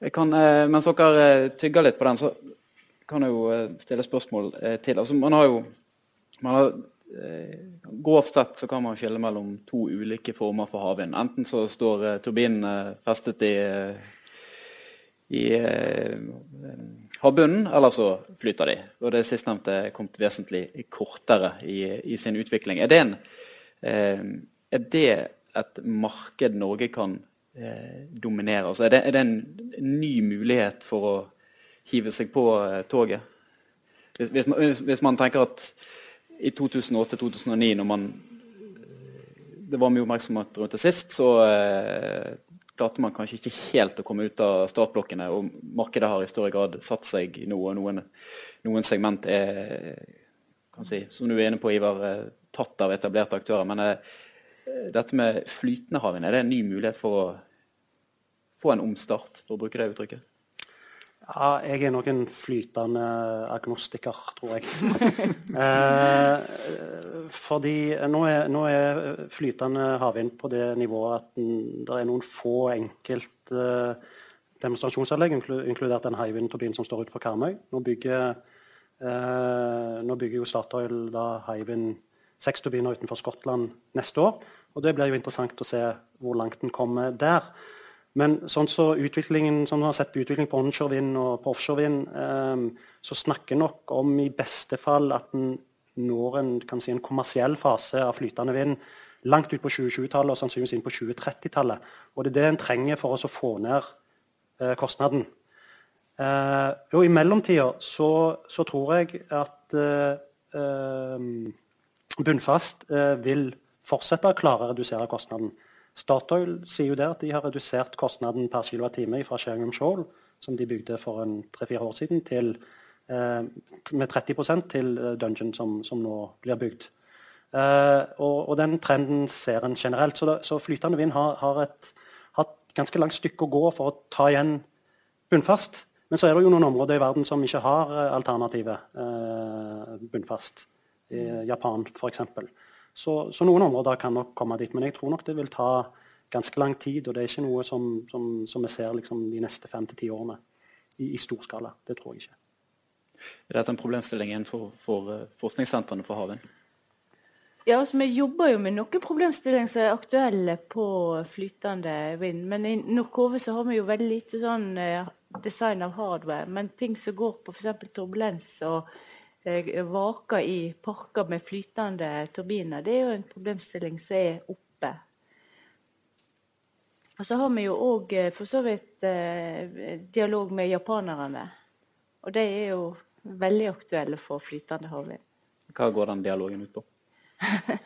Eh, mens dere eh, tygger litt på den, så kan jeg jo stille spørsmål til. Altså, man har jo man har, Grovt sett så kan man skille mellom to ulike former for havvind. Enten så står turbinene festet i, i havbunnen, eller så flyter de. Og det sistnevnte er kommet vesentlig kortere i, i, sin utvikling. Er det, en, eh, er det et marked Norge kan eh, dominere? Altså er, det, er, det, en ny mulighet for å hive seg på eh, toget? Hvis, hvis, man, hvis, man, tenker at i 2008-2009, når man det var mye oppmerksomhet rundt det sist, så eh, klarte man kanskje ikke helt å komme ut av startblokkene. Og markedet har i større grad satt seg nå, og noen, noen segment er, si, som du er inne på, Ivar, tatt av etablerte aktører. Men eh, dette med flytende havvind, er det en ny mulighet for å få en omstart, for å bruke det uttrykket? Ja, jeg er nok en flytende agnostiker, tror jeg. (laughs) eh, fordi nå er, nå er, flytende havvind på det nivået at det er noen få enkelt eh, demonstrasjonsanlegg, inkludert den Hywind-turbinen som står utenfor Karmøy. Nå bygger, eh, nå bygger jo Statoil da Hywind seks turbiner utenfor Skottland neste år. og Det blir jo interessant å se hvor langt den kommer der. Men sånn så utviklingen, som du har sett på utvikling på onshore vind og på offshore vind, um, så snakker nok om i beste fall at en når en, si, en kommersiell fase av flytende vind langt ut på 2020-tallet og sannsynligvis inn på 2030-tallet. Og det er det en trenger for oss å få ned eh, kostnaden. Eh, og I mellomtida så, så, tror jeg at eh, bunnfast vil fortsette å klare å redusere kostnaden. Statoil sier jo det at de har redusert kostnaden per kWt fra Sheringham Shoal, som de bygde for tre-fire år siden, til, eh, med 30 til eh, Dungeon, som, som, nå blir bygd. Eh, og, og, den trenden ser en generelt. Så, da, så flytende vind har, har, et, har, ganske langt stykke å gå for å ta igjen bunnfast. Men så er det jo noen områder i verden som ikke har eh, alternativet eh, bunnfast. I Japan, f.eks. Så, så, noen områder kan nok komme dit. Men jeg tror nok det vil ta ganske lang tid. Og det er ikke noe som, som vi ser liksom, de neste fem til ti årene i, i, stor skala. Det tror jeg ikke. Er dette en problemstilling for, for uh, forskningssentrene for havvind? Ja, altså, Vi jobber jo med noen problemstillinger som er aktuelle på flytende vind. Men i Norkove så har vi jo veldig lite sånn uh, design av hardware. Men ting som går på f.eks. turbulens og Eh, vaker i parker med flytende turbiner, det er jo en problemstilling som er oppe. Og så har vi jo òg eh, for så vidt eh, dialog med japanerne. Og det er jo veldig aktuelle for flytende havvind. Hva går den dialogen ut på? (laughs)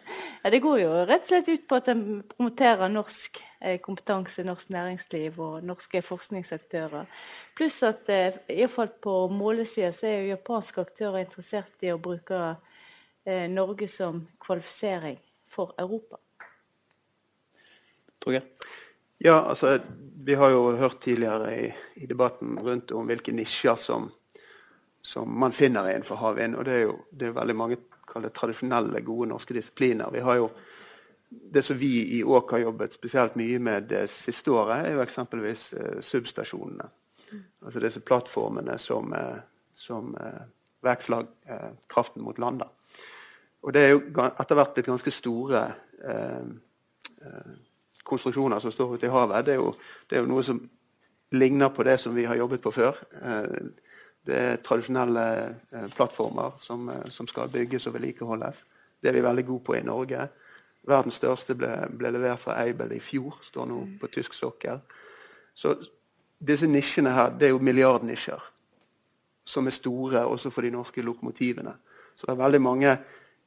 Ja, det går jo rett og slett ut på at en promoterer norsk eh, kompetanse, norsk næringsliv og norske forskningsaktører. Pluss at eh, iallfall på målesida så er jo japanske aktører interessert i å bruke eh, Norge som kvalifisering for Europa. Torgeir? Ja, altså vi har jo hørt tidligere i, i debatten rundt om hvilke nisjer som, som man finner innenfor havvind. Og det er jo det er veldig mange det tradisjonelle, gode norske disipliner. Vi har jo det som vi i Åk har jobbet spesielt mye med det siste året, er jo eksempelvis eh, substasjonene. Altså disse plattformene som, eh, som eh, vekslag eh, kraften mot land. Og det er jo etter hvert blitt ganske store eh, eh, konstruksjoner som står ute i havet. Det er, jo, det er, jo, noe som ligner på det som vi har jobbet på før. Eh, det er tradisjonelle eh, plattformer som, eh, som, skal bygges og vedlikeholdes. Det er vi veldig gode på i Norge. Verdens største ble, ble levert fra Aibel i fjor, står nå på tysk sokkel. Så disse nisjene her, det er jo milliardnisjer som er store også for de norske lokomotivene. Så det er veldig mange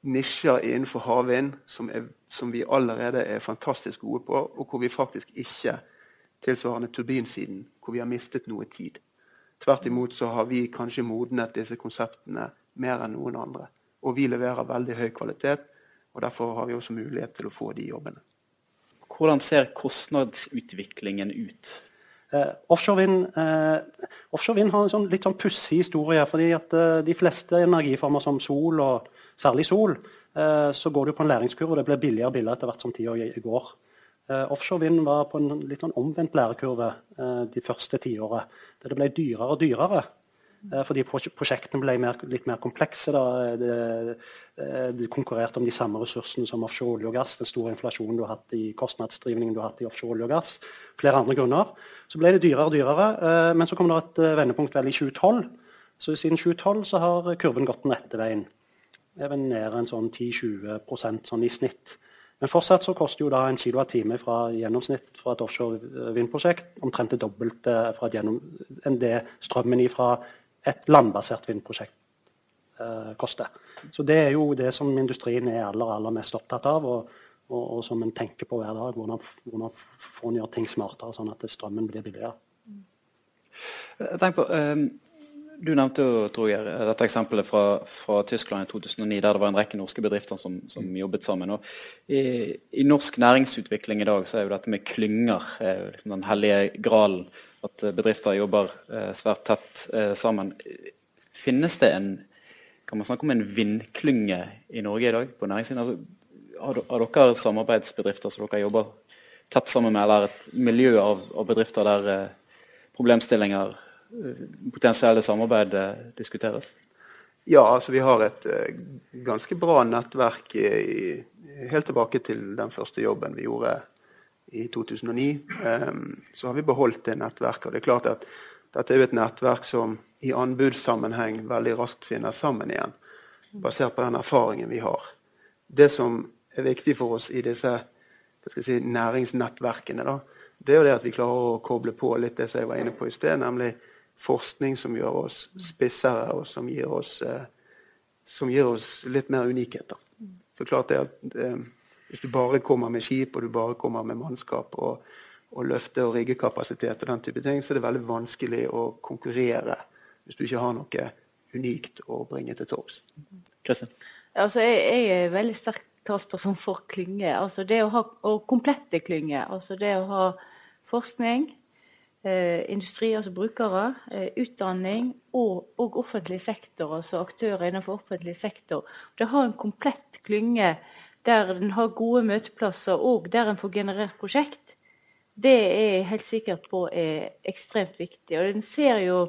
nisjer innenfor havvind som, som, vi allerede er fantastisk gode på, og hvor vi faktisk ikke tilsvarende turbinsiden, hvor vi har mistet noe tid. Tvert imot så har vi kanskje modnet disse konseptene mer enn noen andre. Og vi leverer veldig høy kvalitet, og derfor har vi også mulighet til å få de jobbene. Hvordan ser kostnadsutviklingen ut? Eh, offshore, vind, eh, offshore vind har en sånn, litt sånn pussig historie. fordi at eh, De fleste energiformer som sol, og særlig sol, eh, så går det på en læringskurve. og Det blir billigere og billigere etter hvert som tida går. Uh, offshore vind var på en litt sånn omvendt lærekurve uh, de første tiåret. Der det ble dyrere og dyrere uh, fordi prosjektene ble mer, litt mer komplekse. Det, det, konkurrerte om de samme ressursene som offshore olje og gass. Den store inflasjonen du har hatt i kostnadsdrivningen du har hatt i offshore olje og gass. Flere andre grunner. Så ble det dyrere og dyrere. men så kom det et vendepunkt vel i 2012. Så siden 2012 så har kurven gått den rette veien. Vel ned en sånn 10-20 sånn i snitt. Men fortsatt så koster jo da en kilowattime fra gjennomsnitt fra et offshore vindprosjekt omtrent det dobbelte enn det strømmen fra et landbasert vindprosjekt eh, koster. Så det er jo det som industrien er aller, aller mest opptatt av. Og og, og, som en tenker på hver dag. Hvordan, hvordan får en gjøre ting smartere, sånn at strømmen blir billigere. Jeg tenker på, um, du nevnte jo, jeg, dette eksempelet fra, fra, Tyskland i 2009, der det var en rekke norske bedrifter som, som jobbet sammen. I, I, norsk næringsutvikling i dag så er jo dette med klynger liksom den hellige gralen. At bedrifter jobber eh, svært tett eh, sammen. Finnes det en kan man snakke om en vindklynge i Norge i dag på næringssiden? Altså, har, har, dere samarbeidsbedrifter som dere jobber tett sammen med, eller et miljø av, av bedrifter der eh, problemstillinger potensielle samarbeid eh, diskuteres? Ja, altså vi har et uh, ganske bra nettverk i, helt tilbake til den første jobben vi gjorde i 2009. Um, så har vi beholdt det nettverket. og det er klart at Dette er jo et nettverk som i anbudssammenheng veldig raskt finner sammen igjen. Basert på den erfaringen vi har. Det som er viktig for oss i disse si, næringsnettverkene, da, det er jo det at vi klarer å koble på litt det som jeg var inne på i sted, nemlig forskning som gjør oss spissere, og som gir oss, eh, som gir oss litt mer unikheter. For klart det at eh, Hvis du bare kommer med skip og du bare kommer med mannskap og, og løfte- og riggekapasitet, og den type ting, så er det veldig vanskelig å konkurrere hvis du ikke har noe unikt å bringe til torgs. Altså, jeg, jeg, er veldig sterk talsperson for klynge. Altså det å ha og komplette klynge. Altså det å ha forskning, industri, altså brukere, eh, utdanning og, og, offentlig sektor, altså aktører innenfor offentlig sektor. Det har en komplett klynge der den har gode møteplasser og der en får generert prosjekt. Det er jeg helt sikker på er ekstremt viktig. Og en ser jo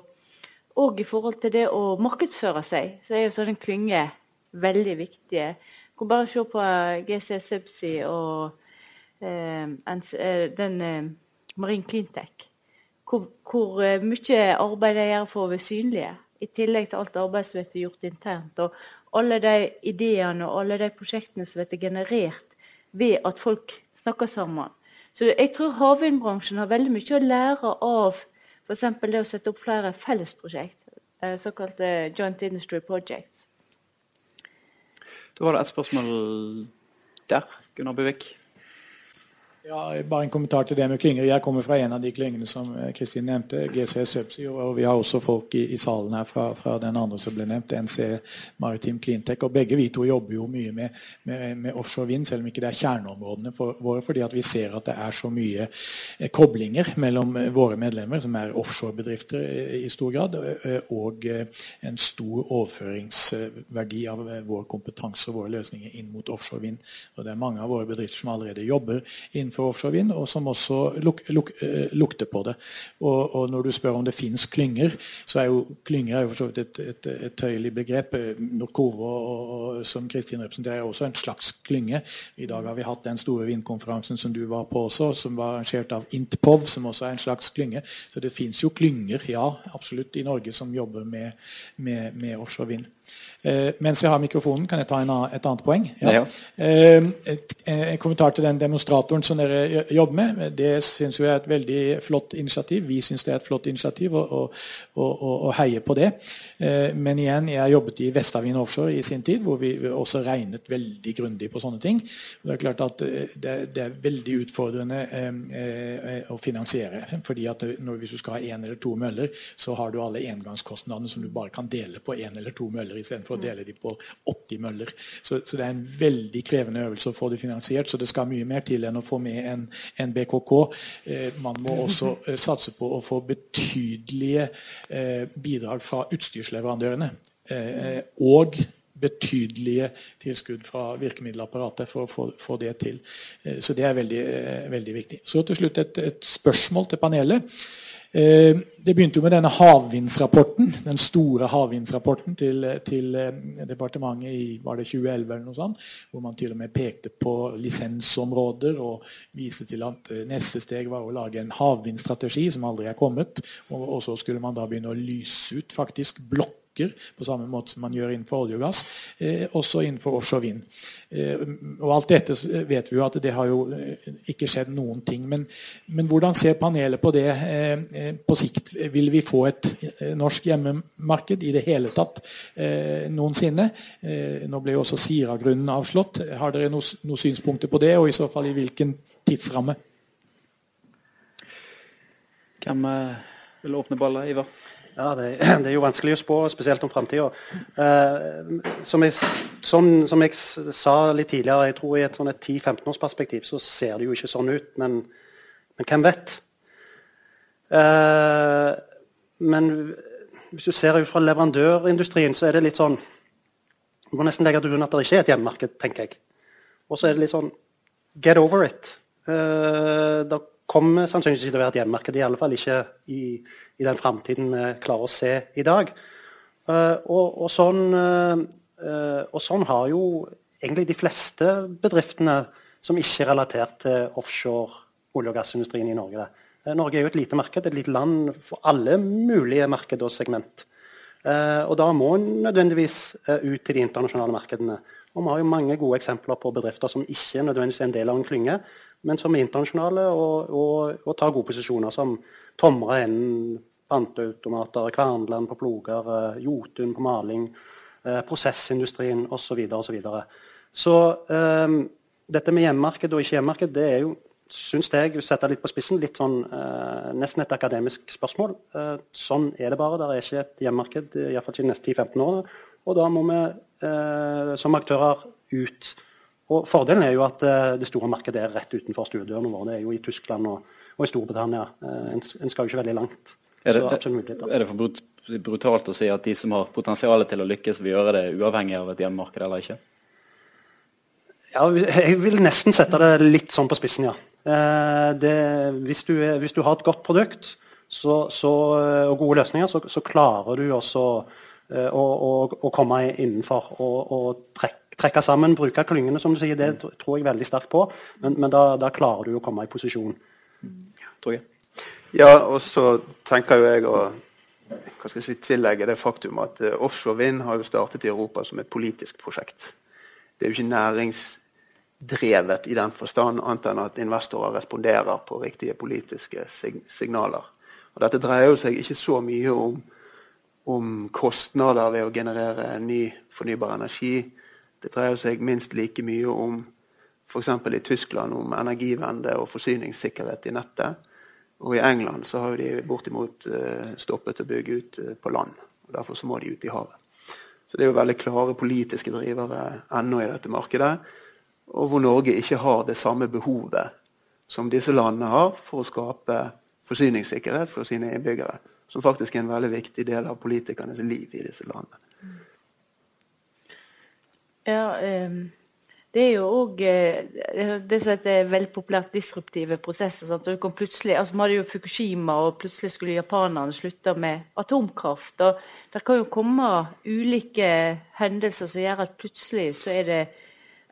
òg i forhold til det å markedsføre seg, så er jo sånn en klynge veldig viktig. Du kan bare se på GC Subsea og eh, den eh, Marine Cleantech hvor, hvor eh, mye arbeid de gjør for å være synlige. I tillegg til alt arbeid som blir gjort internt. Og alle de ideene og alle de prosjektene som blir generert ved at folk snakker sammen. Så jeg tror havvindbransjen har veldig mye å lære av f.eks. det å sette opp flere fellesprosjekt. Eh, såkalte Joint Industry Projects. Da var det et spørsmål der. Gunnar Buvik. Ja, bare en kommentar til det med klynger. Jeg kommer fra en av de klyngene som eh, Kristin nevnte, GC Subsea. Og vi har også folk i, i salen her fra, fra, den andre som ble nevnt, NC Maritime Cleantech. Og begge vi to jobber jo mye med, med, med offshore vind, selv om ikke det er kjerneområdene for, våre. Fordi at vi ser at det er så mye eh, koblinger mellom eh, våre medlemmer, som er offshorebedrifter i stor grad, og en stor overføringsverdi av vår kompetanse og våre løsninger inn mot offshore vind. Og det er mange av våre bedrifter som allerede jobber innenfor for offshore vind, og som også luk, luk, eh, lukter på det. Og, og, når du spør om det fins klynger, så er jo klynger er for så vidt et, et, et tøyelig begrep. Norkovo, som Kristin representerer, er også en slags klynge. I dag har vi hatt den store vindkonferansen som du var på også, som var arrangert av Intpov, som også er en slags klynge. Så det fins jo klynger, ja, absolutt, i Norge som jobber med, med, med offshore vind. Eh, mens jeg har mikrofonen, kan jeg ta en, et annet poeng? Ja. Eh, eh, en kommentar til den demonstratoren som dere jobber med. Det syns jeg er et veldig flott initiativ. Vi syns det er et flott initiativ og, og, og, og heier på det. Eh, men igjen, jeg jobbet i Vestavind Offshore i sin tid, hvor vi også regnet veldig grundig på sånne ting. Det er klart at det, det er veldig utfordrende eh, å finansiere. fordi at når, Hvis du skal ha én eller to møller, så har du alle engangskostnadene som du bare kan dele på én eller to møller istedenfor å dele de på 80 møller. Så, så, det er en veldig krevende øvelse å få det finansiert. Så det skal mye mer til enn å få med en, en BKK. Eh, man må også eh, satse på å få betydelige eh, bidrag fra utstyrsleverandørene. Eh, og betydelige tilskudd fra virkemiddelapparatet for å få, det til. Eh, så det er veldig, eh, veldig viktig. Så til slutt et, et spørsmål til panelet. Eh, det begynte jo med denne havvindsrapporten, den store havvindsrapporten til, til, eh, departementet i var det 2011, eller noe sånt, hvor man til og med pekte på lisensområder og viste til at eh, neste steg var å lage en havvindstrategi som aldri er kommet. Og, så skulle man da begynne å lyse ut faktisk blokk blokker, på samme måte som man gjør innenfor olje og gass, eh, også innenfor offshore vind. Eh, og alt dette vet vi jo at det har jo eh, ikke skjedd noen ting. Men, men hvordan ser panelet på det eh, på sikt? Vil vi få et norsk hjemmemarked i det hele tatt noensinne? nå ble jo også Sira-grunnen avslått. Har dere noen noe synspunkter på det, og i så fall i hvilken tidsramme? Hvem vil åpne ballet, Ivar? Ja, det, (clears throat) det, er jo vanskelig å spå, spesielt om framtida. Eh, som, som, som, jeg sa litt tidligere, jeg tror i et, sånn 10-15 års perspektiv så ser det jo ikke sånn ut, men, men hvem vet? Eh, men hvis du ser ut fra leverandørindustrien, så er det litt sånn Du må nesten legge til grunn at det ikke er et hjemmemarked, tenker jeg. Og så er det litt sånn Get over it. Eh, det kommer sannsynligvis ikke til å være et hjemmemarked, i alle fall ikke i i den framtiden vi klarer å se i dag. Uh, og, og, sånn, uh, og, sånn, har jo egentlig de fleste bedriftene som ikke er relatert til offshore olje- og gassindustrien i Norge. Norge er jo et lite marked, et lite land for alle mulige marked og segment. og da må en nødvendigvis ut til de internasjonale markedene. Og vi har jo mange gode eksempler på bedrifter som ikke nødvendigvis er en del av en klynge, men som er internasjonale og, og, og tar gode posisjoner. som Tomra innen panteautomater, Kverneland på ploger, eh, Jotun på maling, eh, prosessindustrien osv. Så, så, så, um, dette med hjemmemarked og ikke hjemmemarked det er jo syns jeg, setter litt på spissen, litt sånn, uh, nesten et akademisk spørsmål. Uh, sånn er det bare. Det er ikke et hjemmemarked iallfall ikke de neste 10-15 årene. Og da må vi uh, som aktører ut. Og Fordelen er jo at det store markedet er rett utenfor stuedørene våre. Det er jo i Tyskland og og i Storbritannia. Eh, en, en skal jo ikke veldig langt. Er det, er det for brutalt å si at de som har potensial til å lykkes, vil gjøre det uavhengig av et hjemmemarked eller ikke? Ja, jeg vil nesten sette det litt sånn på spissen, ja. Eh, det, hvis, du, hvis, du, har et godt produkt så, så, og gode løsninger, så, så klarer du også eh, å, å, å, komme innenfor og, og trekke, trekke, sammen, bruke klyngene, som du sier. Det tror jeg veldig sterkt på, men, men da, da, klarer du å komme i posisjon. Torgeir? Ja, og så tenker jo jeg å hva skal jeg si, tillegge det faktum at uh, offshore vind har jo startet i Europa som et politisk prosjekt. Det er jo ikke næringsdrevet i den forstand, annet enn at investorer responderer på riktige politiske sig signaler. Og Dette dreier jo seg ikke så mye om, om kostnader ved å generere ny fornybar energi. Det dreier seg minst like mye om f.eks. i Tyskland om energivende og forsyningssikkerhet i nettet. Og i England så har de bortimot uh, stoppet å bygge ut uh, på land. og Derfor så må de ut i havet. Så det er jo veldig klare politiske drivere ennå i dette markedet. Og hvor Norge ikke har det samme behovet som disse landene har for å skape forsyningssikkerhet for sine innbyggere. Som faktisk er en veldig viktig del av politikernes liv i disse landene. Ja, um det er jo òg eh, det som heter veldig populært disruptive prosesser. Sant? Så plutselig, altså Vi hadde jo Fukushima, og plutselig skulle japanerne slutte med atomkraft. og Det kan jo komme ulike hendelser som gjør at plutselig så er det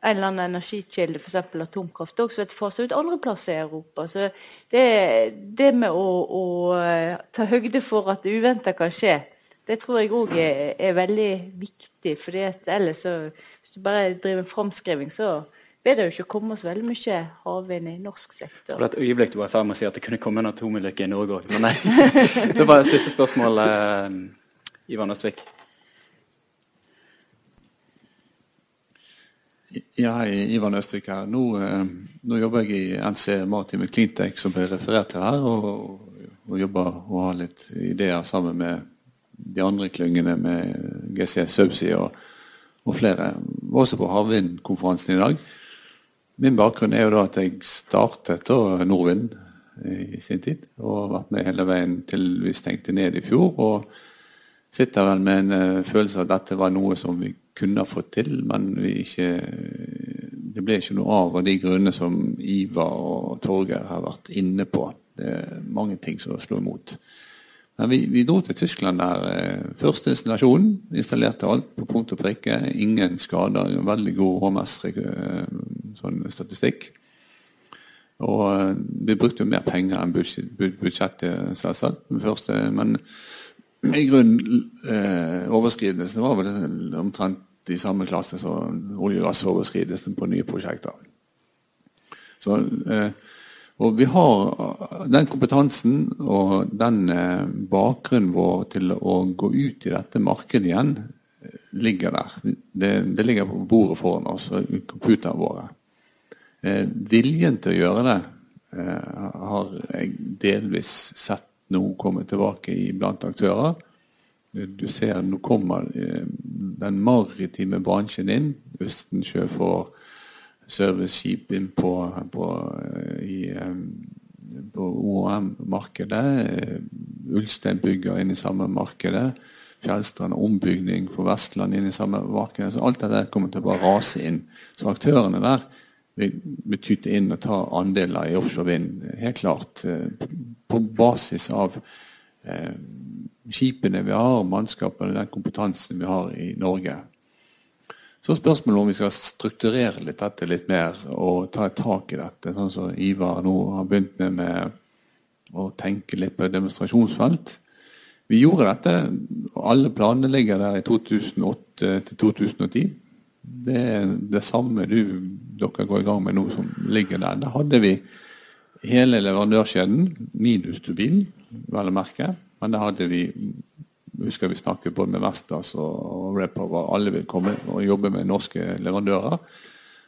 en eller annen energikilde, f.eks. atomkraft, også blir faset ut andre plasser i Europa. Så det, det med å, å eh, ta høyde for at det uventa kan skje, det tror jeg òg er, er, veldig viktig. for ellers så, Hvis du bare driver framskriving, så vil det jo ikke komme så veldig mye havvind i norsk sektor. For et øyeblikk du var i ferd med å si at det kunne komme en atomulykke i Norge òg. Men nei. det var siste spørsmål, eh, Ivan Østvik. Ja, hei, Ivan Østvik her. Nå, eh, nå, jobber jeg i NC Maritime Cleantech, som ble referert til her, og, og jobber og har litt ideer sammen med de andre klyngene med GC Subsea og, og flere. Også på havvindkonferansen i dag. Min bakgrunn er jo da at jeg startet da Norvind i sin tid. Og har vært med hele veien til vi stengte ned i fjor. Og sitter vel med en uh, følelse av at dette var noe som vi kunne ha fått til, men ikke, det ble ikke noe av av de grunnene som Ivar og Torgeir har vært inne på. Det er mange ting som slo imot. Men vi, vi, dro til Tyskland der. Eh, første installasjonen. Installerte alt på punkt og prikke. Ingen skader. Veldig god HMS-statistikk. Eh, og eh, vi brukte jo mer penger enn budsjettet, selvsagt. Men i grunnen eh, overskridelsen var vel omtrent i samme klasse som olje- og gassoverskridelsen på nye prosjekter. Så, eh, og vi har den kompetansen og den eh, bakgrunnen vår til å gå ut i dette markedet igjen, eh, ligger der. Det, det, ligger på bordet foran oss, og computerne våre. Eh, viljen til å gjøre det eh, har jeg delvis sett nå komme tilbake i blant aktører. Du ser nå kommer eh, den maritime bransjen inn. Østensjø får serviceskip inn på, på, eh, i, eh, på OM-markedet. Ulstein bygger inn i samme markedet. Fjellstrand ombygning for Vestland inn i samme marked. Så alt dette kommer til å bare rase inn. Så aktørene der vil, vil tyte inn og ta andeler i offshore vind. Helt klart. På basis av eh, skipene vi har, mannskapene den kompetansen vi har i Norge. Så spørsmålet om vi skal strukturere litt dette litt mer og ta et tak i dette, sånn som Ivar nå har begynt med, med å tenke litt på demonstrasjonsfelt. Vi gjorde dette, og alle planene ligger der i 2008 til 2010. Det er det samme du, dere går i gang med nå, som ligger der. Da hadde vi hele leverandørkjeden, minus turbinen, vel å merke. Men da hadde vi husker vi snakket både med Vestas og Repower. Alle vil komme og jobbe med norske leverandører.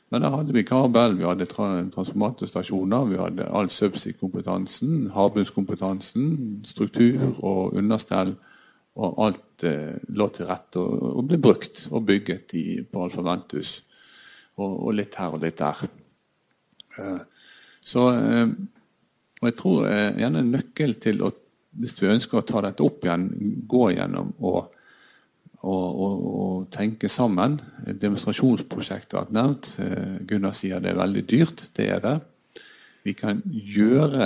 Men da hadde vi kabel, vi hadde transformatorstasjoner, vi hadde all subsea-kompetansen, havbunnskompetansen, struktur og understell. Og alt eh, lå til rette og, og, ble brukt og bygget i, på Alfa Ventus. Og, og, litt her og litt der. Eh, så eh, Og jeg tror eh, gjerne nøkkel til å hvis vi ønsker å ta dette opp igjen, gå gjennom og, og, og, og tenke sammen Demonstrasjonsprosjektet har vært nevnt. Eh, Gunnar sier det er veldig dyrt. Det er det. Vi kan gjøre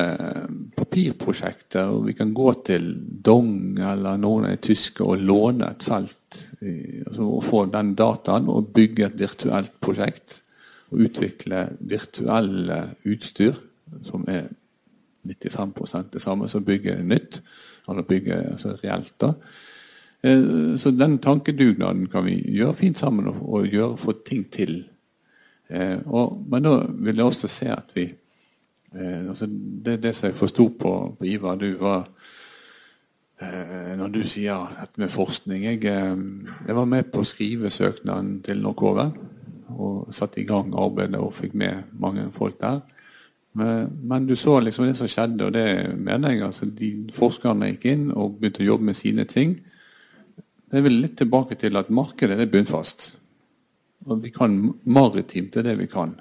papirprosjekter, og vi kan gå til Dong eller noen av de tyske og låne et felt. Altså, og få den dataen og bygge et virtuelt prosjekt. Og utvikle virtuelle utstyr som er 95 det samme som bygge nytt. Eller bygge altså reelt. da. Eh, så den tankedugnaden kan vi gjøre fint sammen og, gjøre, få ting til. Eh, og, men da vil jeg også se at vi eh, altså det, det som jeg forsto på, på, Ivar du var Når du sier dette med forskning jeg, jeg, var med på å skrive søknaden til Norkove. Og satte i gang arbeidet og fikk med mange folk der. Men, men, du så liksom det som skjedde, og det mener jeg. altså de Forskerne gikk inn og begynte å jobbe med sine ting. Jeg vil litt tilbake til at markedet er bunnfast. Og vi kan maritimt det er det vi kan.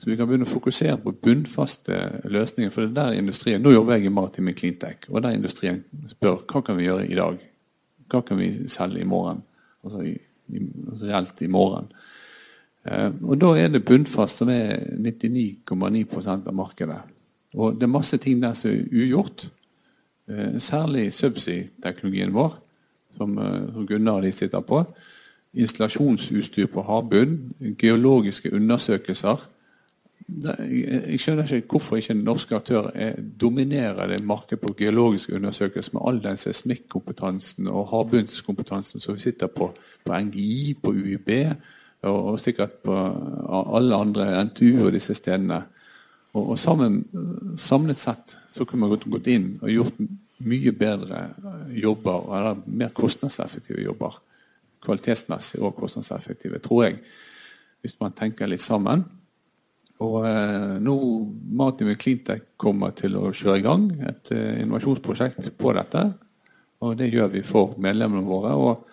Så vi kan begynne å fokusere på bunnfaste løsninger. For det er der industrien, Nå jobber jeg i Maritime Cleantech, og der industrien spør hva kan vi gjøre i dag. Hva kan vi selge i morgen? Altså, i, i, altså reelt i morgen. Eh, og Da er det bunnfast, som er 99,9 av markedet. Og Det er masse ting der som er ugjort. Eh, særlig subsea-teknologien vår, eh, som Gunnar og de sitter på. Installasjonsutstyr på havbunnen. Geologiske undersøkelser. Jeg skjønner ikke hvorfor ikke norske aktører dominerer det markedet på geologiske undersøkelser med all den seismikkompetansen og havbunnskompetansen som vi sitter på på NGI, på UiB og, sikkert på alle andre NTU og disse stedene. Og, og sammen, Samlet sett så kunne man gått inn og gjort mye bedre jobber, eller mer kostnadseffektive jobber. Kvalitetsmessig og kostnadseffektive, tror jeg, hvis man tenker litt sammen. Og eh, nå Martin Cleantech kommer til å kjøre i gang et eh, innovasjonsprosjekt på dette. Og det gjør vi for medlemmene våre. og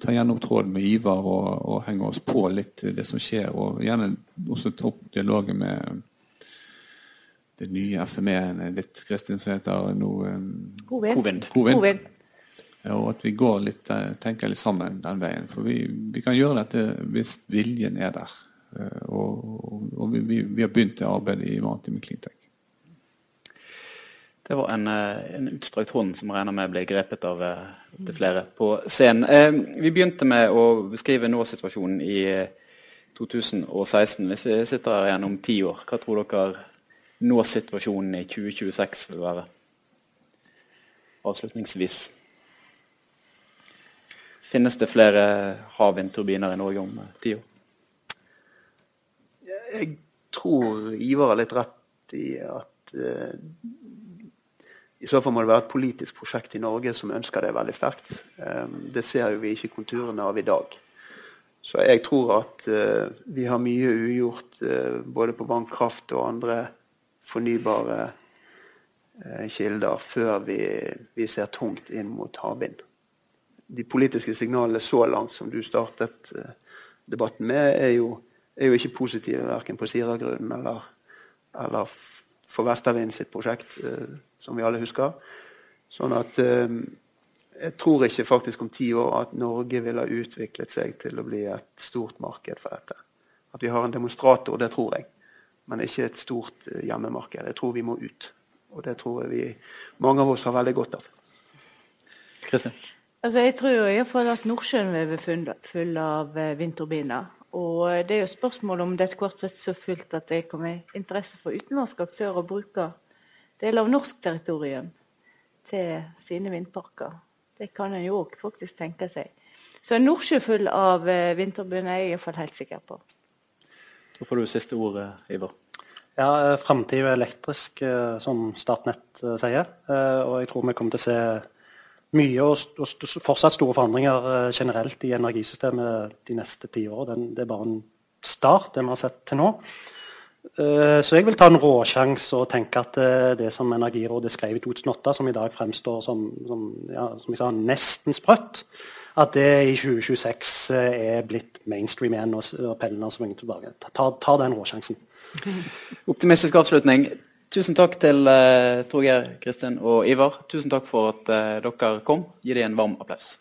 ta gjennom tråden med Ivar og, og henge oss på litt det som skjer. Og gjerne også ta opp dialogen med det nye FME-en litt Kristin som heter nå Hovind. Hovind. Ja, og at vi går litt, eh, tenker litt sammen den veien. For vi, vi kan gjøre dette hvis viljen er der. Eh, og, og, og vi, vi, har begynt det arbeidet i Maritime Cleantech. Det var en, eh, en, utstrakt hånd som regner med ble grepet av eh, til flere på scenen. Eh, vi begynte med å beskrive nå-situasjonen i 2016. Hvis vi sitter her igjen om ti år, hva tror dere nå-situasjonen i 2026 vil være? Avslutningsvis. finnes det flere havvindturbiner i Norge om ti år? Jeg tror Ivar har litt rett i at uh, i så fall må det være et politisk prosjekt i Norge som ønsker det veldig sterkt. Um, det ser jo vi ikke konturene av i dag. Så jeg tror at uh, vi har mye ugjort uh, både på vannkraft og andre fornybare uh, kilder før vi, vi, ser tungt inn mot havvind. De politiske signalene så langt som du startet debatten med, er jo er jo ikke positive verken på Siragrunnen eller, eller for Vestavind sitt prosjekt, eh, som vi alle husker. Sånn at eh, jeg tror ikke faktisk om ti år at Norge vil ha utviklet seg til å bli et stort marked for dette. At vi har en demonstrator, det tror jeg. Men ikke et stort eh, hjemmemarked. Jeg tror vi må ut. Og det tror jeg vi, mange av oss har veldig godt av. Kristin? Altså, jeg tror iallfall at Nordsjøen vil være full av vindturbiner. Og det er jo spørsmål om det etter hvert blir så fullt at det kommer interesse for utenlandske aktører å bruke deler av norsk territorium til sine vindparker. Det kan en jo òg faktisk tenke seg. Så en Nordsjø full av eh, vindturbiner er jeg iallfall helt sikker på. Da får du siste ordet, Ivar. Ja, framtida Framtid er elektrisk, eh, som Statnett sier. Og jeg tror vi kommer til å se mye og, fortsatt store forandringer eh, generelt i energisystemet de neste ti årene. Det er bare en start, det vi har sett til nå. Eh, så jeg vil ta en råsjanse og tenke at eh, det som Energirådet skrev i 2008, som i dag fremstår som, som, ja, som sa, nesten sprøtt, at det i 2026 er blitt mainstream igjen og, og som svinger tilbake. Ta, ta den råsjansen. (laughs) Optimistisk avslutning. Tusen takk til uh, Torgeir, Kristin og Ivar. Tusen takk for at uh, dere kom. Gi dem en varm applaus.